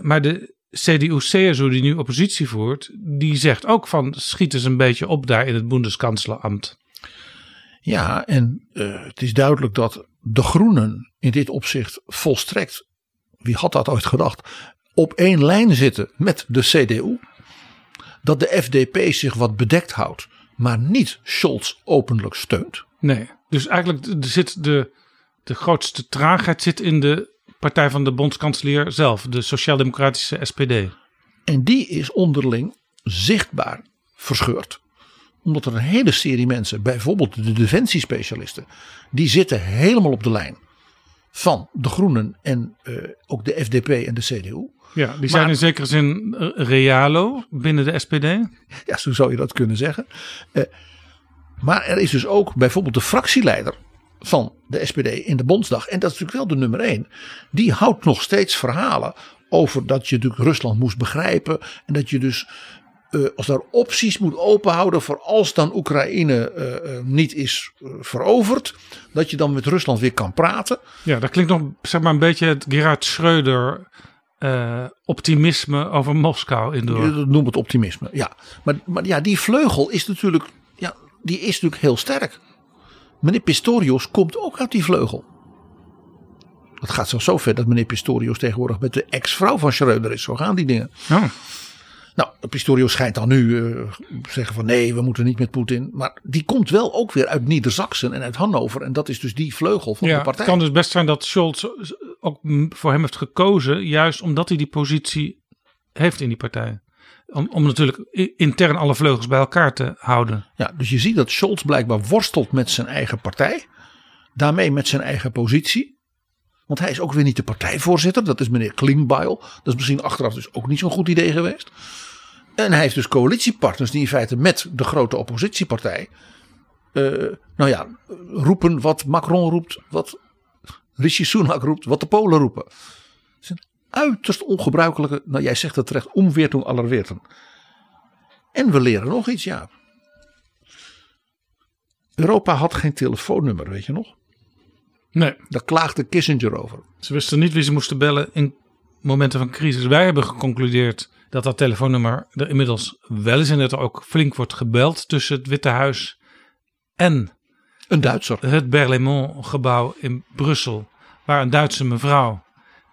maar de CDU-CSU die nu oppositie voert, die zegt ook van schiet eens een beetje op daar in het Bundeskanzlerambt. Ja, en uh, het is duidelijk dat de Groenen in dit opzicht volstrekt, wie had dat ooit gedacht, op één lijn zitten met de CDU. Dat de FDP zich wat bedekt houdt, maar niet Scholz openlijk steunt. Nee, dus eigenlijk zit de, de grootste traagheid zit in de partij van de bondskanselier zelf, de sociaal-democratische SPD. En die is onderling zichtbaar verscheurd. Omdat er een hele serie mensen, bijvoorbeeld de defensiespecialisten, die zitten helemaal op de lijn van de Groenen en uh, ook de FDP en de CDU. Ja, die zijn maar, in zekere zin realo binnen de SPD. Ja, zo zou je dat kunnen zeggen. Uh, maar er is dus ook bijvoorbeeld de fractieleider van de SPD in de Bondsdag. En dat is natuurlijk wel de nummer één. Die houdt nog steeds verhalen over dat je natuurlijk Rusland moest begrijpen. En dat je dus uh, als daar opties moet openhouden voor als dan Oekraïne uh, uh, niet is veroverd. Dat je dan met Rusland weer kan praten. Ja, dat klinkt nog zeg maar een beetje het Gerhard Schreuder optimisme over Moskou in door. Noem het optimisme, ja. Maar, maar ja, die vleugel is natuurlijk, ja, die is natuurlijk heel sterk. Meneer Pistorius komt ook uit die vleugel. Het gaat zelfs zo ver dat meneer Pistorius tegenwoordig met de ex-vrouw van Schreuder is. Zo gaan die dingen. Ja. Nou, Pistorius schijnt dan nu uh, zeggen van nee, we moeten niet met Poetin. Maar die komt wel ook weer uit Niedersachsen en uit Hannover. En dat is dus die vleugel van ja, de partij. Het kan dus best zijn dat Scholz ook voor hem heeft gekozen. Juist omdat hij die positie heeft in die partij. Om, om natuurlijk intern alle vleugels bij elkaar te houden. Ja, dus je ziet dat Scholz blijkbaar worstelt met zijn eigen partij. Daarmee met zijn eigen positie. Want hij is ook weer niet de partijvoorzitter. Dat is meneer Klingbeil. Dat is misschien achteraf dus ook niet zo'n goed idee geweest. En hij heeft dus coalitiepartners die in feite met de grote oppositiepartij. Uh, nou ja, roepen wat Macron roept. Wat Rishi Sunak roept. Wat de Polen roepen. Uiterst ongebruikelijke. Nou jij zegt het terecht. Omweertung aller weerten. En we leren nog iets ja. Europa had geen telefoonnummer weet je nog. Nee. Daar klaagde Kissinger over. Ze wisten niet wie ze moesten bellen in momenten van crisis. Wij hebben geconcludeerd dat dat telefoonnummer er inmiddels wel is. En dat er ook flink wordt gebeld tussen het Witte Huis en een Duitser. het Berlaymont gebouw in Brussel. Waar een Duitse mevrouw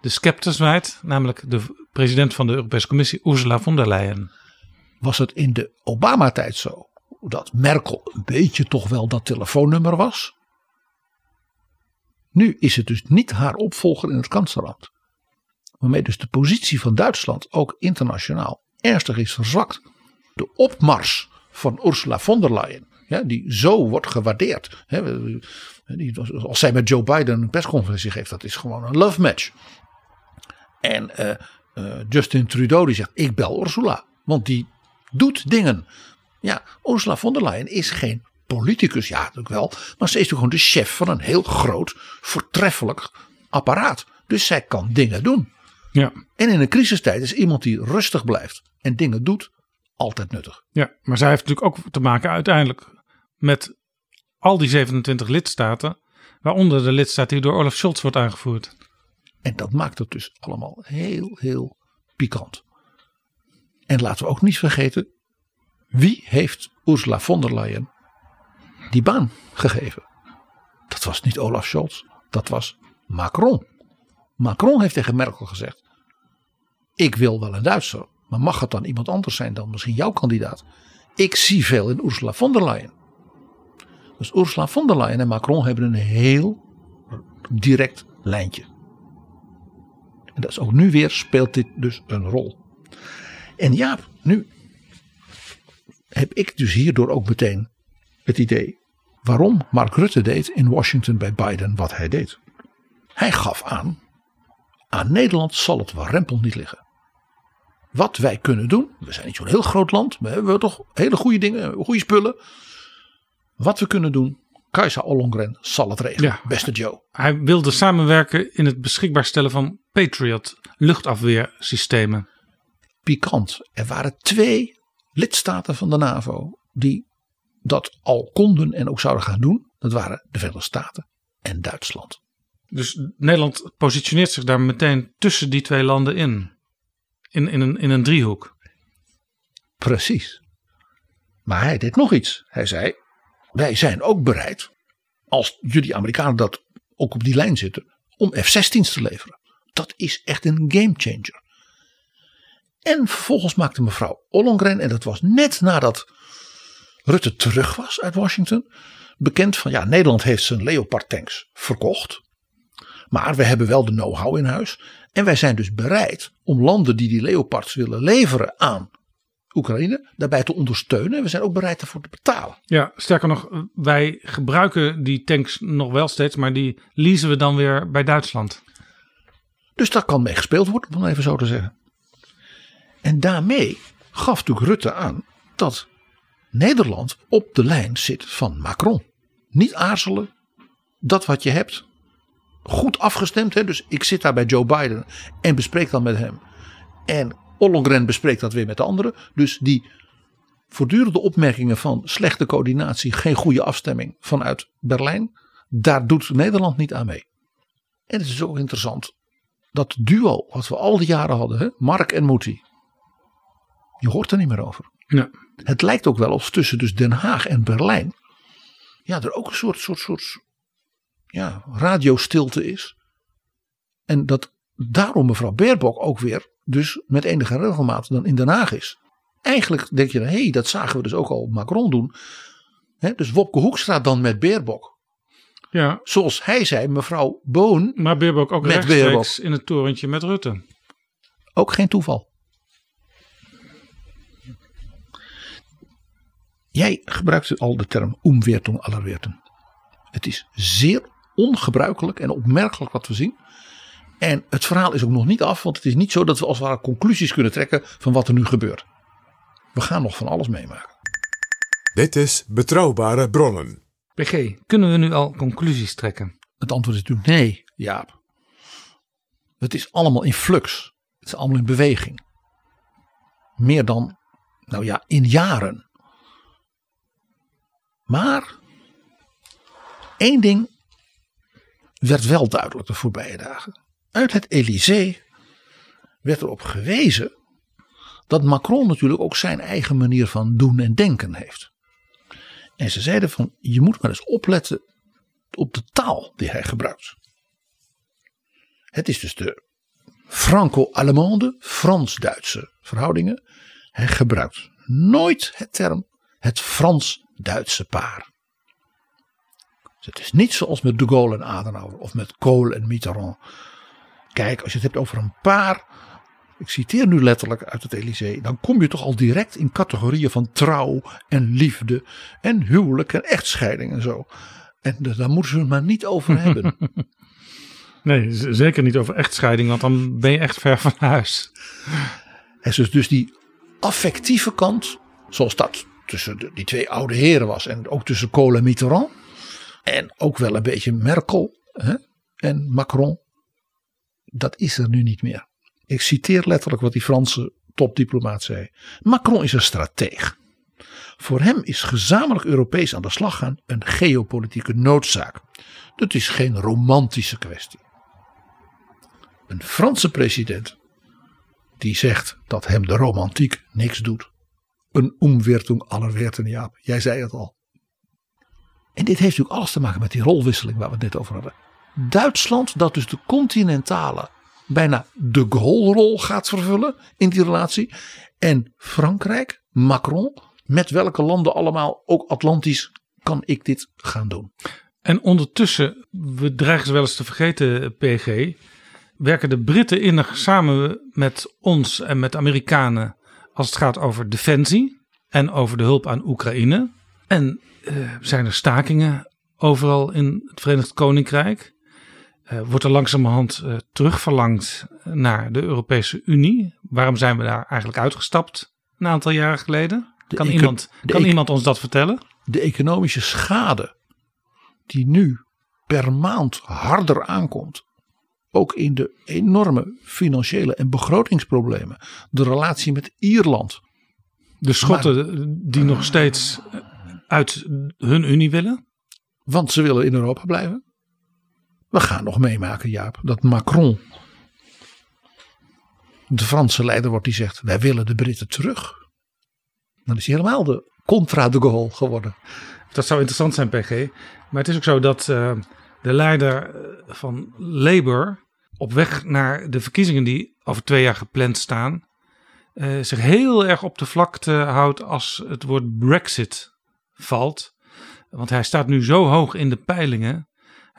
de scepters waait. Namelijk de president van de Europese Commissie Ursula von der Leyen. Was het in de Obama-tijd zo dat Merkel een beetje toch wel dat telefoonnummer was? Nu is het dus niet haar opvolger in het kanseliambt. Waarmee dus de positie van Duitsland ook internationaal ernstig is verzwakt. De opmars van Ursula von der Leyen, ja, die zo wordt gewaardeerd. Hè, die, als zij met Joe Biden een persconferentie geeft, dat is gewoon een love match. En uh, uh, Justin Trudeau die zegt, ik bel Ursula, want die doet dingen. Ja, Ursula von der Leyen is geen politicus, ja natuurlijk wel. Maar ze is toch gewoon de chef van een heel groot, voortreffelijk apparaat. Dus zij kan dingen doen. Ja. En in een crisistijd is iemand die rustig blijft en dingen doet altijd nuttig. Ja, maar zij heeft natuurlijk ook te maken uiteindelijk met al die 27 lidstaten, waaronder de lidstaat die door Olaf Scholz wordt aangevoerd. En dat maakt het dus allemaal heel, heel pikant. En laten we ook niet vergeten, wie heeft Ursula von der Leyen die baan gegeven? Dat was niet Olaf Scholz, dat was Macron. Macron heeft tegen Merkel gezegd: Ik wil wel een Duitser, maar mag het dan iemand anders zijn dan misschien jouw kandidaat? Ik zie veel in Ursula von der Leyen. Dus Ursula von der Leyen en Macron hebben een heel direct lijntje. En dat is ook nu weer speelt dit dus een rol. En ja, nu heb ik dus hierdoor ook meteen het idee waarom Mark Rutte deed in Washington bij Biden wat hij deed. Hij gaf aan, aan Nederland zal het warempel niet liggen. Wat wij kunnen doen, we zijn niet zo'n heel groot land, we hebben toch hele goede dingen, goede spullen. Wat we kunnen doen, Kajsa Ollongren zal het regelen, beste Joe. Hij wilde samenwerken in het beschikbaar stellen van Patriot luchtafweersystemen. Pikant. Er waren twee lidstaten van de NAVO die dat al konden en ook zouden gaan doen. Dat waren de Verenigde Staten en Duitsland. Dus Nederland positioneert zich daar meteen tussen die twee landen in. In, in, een, in een driehoek. Precies. Maar hij deed nog iets. Hij zei: Wij zijn ook bereid, als jullie Amerikanen dat ook op die lijn zitten, om F-16's te leveren. Dat is echt een gamechanger. En vervolgens maakte mevrouw Ollongren, en dat was net nadat Rutte terug was uit Washington, bekend van ja, Nederland heeft zijn Leopard tanks verkocht. Maar we hebben wel de know-how in huis. En wij zijn dus bereid om landen die die Leopards willen leveren aan Oekraïne, daarbij te ondersteunen. En we zijn ook bereid ervoor te betalen. Ja, sterker nog, wij gebruiken die tanks nog wel steeds, maar die leasen we dan weer bij Duitsland. Dus daar kan mee gespeeld worden, om even zo te zeggen. En daarmee gaf natuurlijk Rutte aan dat Nederland op de lijn zit van Macron. Niet aarzelen, dat wat je hebt, goed afgestemd. Hè? Dus ik zit daar bij Joe Biden en bespreek dan met hem. En Ollongren bespreekt dat weer met de anderen. Dus die voortdurende opmerkingen van slechte coördinatie, geen goede afstemming vanuit Berlijn, daar doet Nederland niet aan mee. En het is ook interessant dat duo wat we al die jaren hadden, hè? Mark en Moetie. Je hoort er niet meer over. Ja. Het lijkt ook wel als tussen dus Den Haag en Berlijn. Ja, er ook een soort, soort, soort ja, radiostilte is. En dat daarom mevrouw Baerbock ook weer dus met enige regelmaat dan in Den Haag is. Eigenlijk denk je, hé, hey, dat zagen we dus ook al Macron doen. He, dus Wopke Hoekstra dan met Baerbock. Ja. Zoals hij zei, mevrouw Boon. Maar Baerbock ook met Baerbock. in het torentje met Rutte. Ook geen toeval. Jij gebruikte al de term umwertung aller Werten. Het is zeer ongebruikelijk en opmerkelijk wat we zien. En het verhaal is ook nog niet af, want het is niet zo dat we als het ware conclusies kunnen trekken van wat er nu gebeurt. We gaan nog van alles meemaken. Dit is Betrouwbare Bronnen. PG, kunnen we nu al conclusies trekken? Het antwoord is natuurlijk nee, Jaap. Het is allemaal in flux. Het is allemaal in beweging. Meer dan, nou ja, in jaren. Maar één ding werd wel duidelijk de voorbije dagen. Uit het Elysée werd erop gewezen dat Macron natuurlijk ook zijn eigen manier van doen en denken heeft. En ze zeiden van je moet maar eens opletten op de taal die hij gebruikt. Het is dus de Franco-Allemande, Frans-Duitse verhoudingen. Hij gebruikt nooit het term het Frans-Duitse paar. Dus het is niet zoals met de Gaulle en Adenauer of met Kohl en Mitterrand. Kijk, als je het hebt over een paar, ik citeer nu letterlijk uit het Elysée, dan kom je toch al direct in categorieën van trouw en liefde en huwelijk en echtscheiding en zo. En daar moeten ze het maar niet over hebben. Nee, zeker niet over echtscheiding, want dan ben je echt ver van huis. En dus, dus die affectieve kant, zoals dat tussen de- die twee oude heren was en ook tussen Kohl en Mitterrand. En ook wel een beetje Merkel hè, en Macron. Dat is er nu niet meer. Ik citeer letterlijk wat die Franse topdiplomaat zei. Macron is een strateeg. Voor hem is gezamenlijk Europees aan de slag gaan een geopolitieke noodzaak. Dat is geen romantische kwestie. Een Franse president die zegt dat hem de romantiek niks doet. Een omwertung aller werten, Jaap. Jij zei het al. En dit heeft natuurlijk alles te maken met die rolwisseling waar we het net over hadden. Duitsland, dat dus de continentale, bijna de Gaulle-rol gaat vervullen in die relatie. En Frankrijk, Macron, met welke landen allemaal, ook Atlantisch, kan ik dit gaan doen? En ondertussen, we dreigen ze wel eens te vergeten, PG. Werken de Britten innig samen met ons en met de Amerikanen als het gaat over defensie en over de hulp aan Oekraïne. En uh, zijn er stakingen overal in het Verenigd Koninkrijk. Uh, wordt er langzamerhand uh, terugverlangd naar de Europese Unie. Waarom zijn we daar eigenlijk uitgestapt een aantal jaren geleden? Kan, iemand, kan iemand ons dat vertellen? De economische schade die nu per maand harder aankomt. Ook in de enorme financiële en begrotingsproblemen. De relatie met Ierland. De Schotten die nog steeds uit hun unie willen? Want ze willen in Europa blijven. We gaan nog meemaken, Jaap, dat Macron, de Franse leider wordt, die zegt: Wij willen de Britten terug. Dan is hij helemaal de contra de Gaulle geworden. Dat zou interessant zijn, PG. Maar het is ook zo dat uh, de leider van Labour op weg naar de verkiezingen die over twee jaar gepland staan, uh, zich heel erg op de vlakte houdt als het woord Brexit valt. Want hij staat nu zo hoog in de peilingen.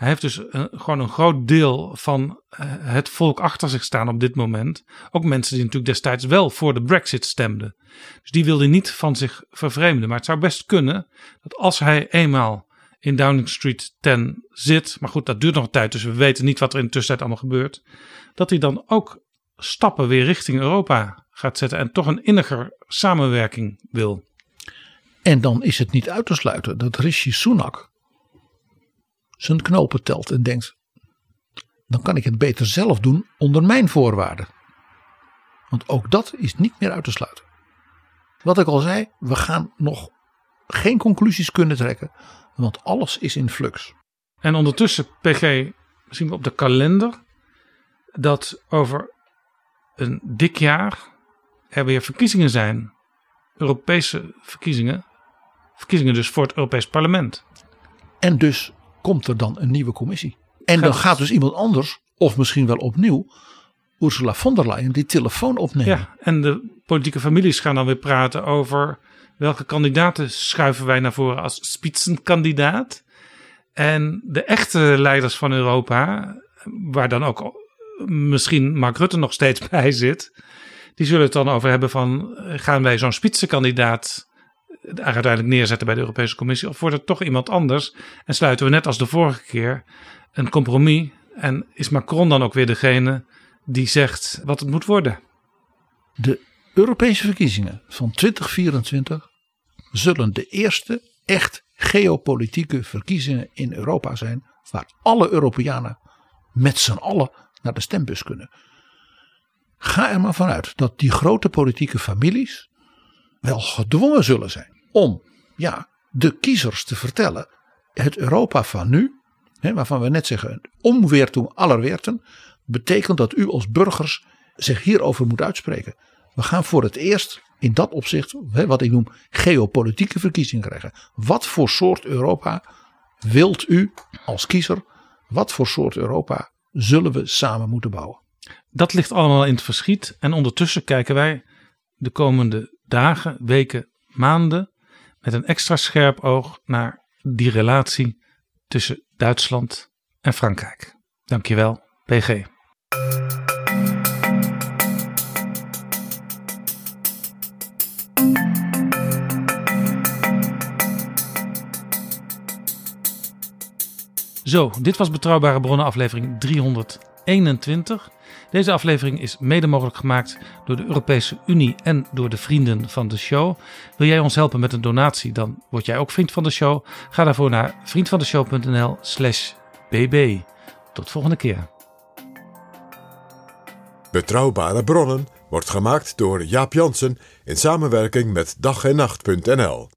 Hij heeft dus een, gewoon een groot deel van uh, het volk achter zich staan op dit moment. Ook mensen die natuurlijk destijds wel voor de Brexit stemden. Dus die wilde niet van zich vervreemden. Maar het zou best kunnen dat als hij eenmaal in Downing Street 10 zit. Maar goed, dat duurt nog een tijd. Dus we weten niet wat er in de tussentijd allemaal gebeurt. Dat hij dan ook stappen weer richting Europa gaat zetten. En toch een inniger samenwerking wil. En dan is het niet uit te sluiten dat Rishi Sunak zijn knopen telt en denkt: dan kan ik het beter zelf doen onder mijn voorwaarden. Want ook dat is niet meer uit te sluiten. Wat ik al zei, we gaan nog geen conclusies kunnen trekken, want alles is in flux. En ondertussen, PG, zien we op de kalender dat over een dik jaar er weer verkiezingen zijn. Europese verkiezingen verkiezingen dus voor het Europees Parlement. En dus komt er dan een nieuwe commissie. En dan gaat dus iemand anders, of misschien wel opnieuw, Ursula von der Leyen die telefoon opnemen. Ja, en de politieke families gaan dan weer praten over welke kandidaten schuiven wij naar voren als spitsenkandidaat. En de echte leiders van Europa, waar dan ook misschien Mark Rutte nog steeds bij zit, die zullen het dan over hebben van gaan wij zo'n spitsenkandidaat uiteindelijk neerzetten bij de Europese Commissie? Of wordt het toch iemand anders en sluiten we net als de vorige keer een compromis? En is Macron dan ook weer degene die zegt wat het moet worden? De Europese verkiezingen van 2024 zullen de eerste echt geopolitieke verkiezingen in Europa zijn. Waar alle Europeanen met z'n allen naar de stembus kunnen. Ga er maar vanuit dat die grote politieke families wel gedwongen zullen zijn om ja, de kiezers te vertellen: het Europa van nu, hè, waarvan we net zeggen, omweertung aller werten, betekent dat u als burgers zich hierover moet uitspreken. We gaan voor het eerst in dat opzicht, hè, wat ik noem, geopolitieke verkiezingen krijgen. Wat voor soort Europa wilt u als kiezer? Wat voor soort Europa zullen we samen moeten bouwen? Dat ligt allemaal in het verschiet. En ondertussen kijken wij de komende dagen, weken, maanden met een extra scherp oog naar die relatie tussen Duitsland en Frankrijk. Dankjewel, PG. Zo, dit was Betrouwbare Bronnen aflevering 321. Deze aflevering is mede mogelijk gemaakt door de Europese Unie en door de vrienden van de show. Wil jij ons helpen met een donatie, dan word jij ook vriend van de show. Ga daarvoor naar vriendvandeshow.nl/slash bb. Tot volgende keer. Betrouwbare bronnen wordt gemaakt door Jaap Jansen in samenwerking met dag en.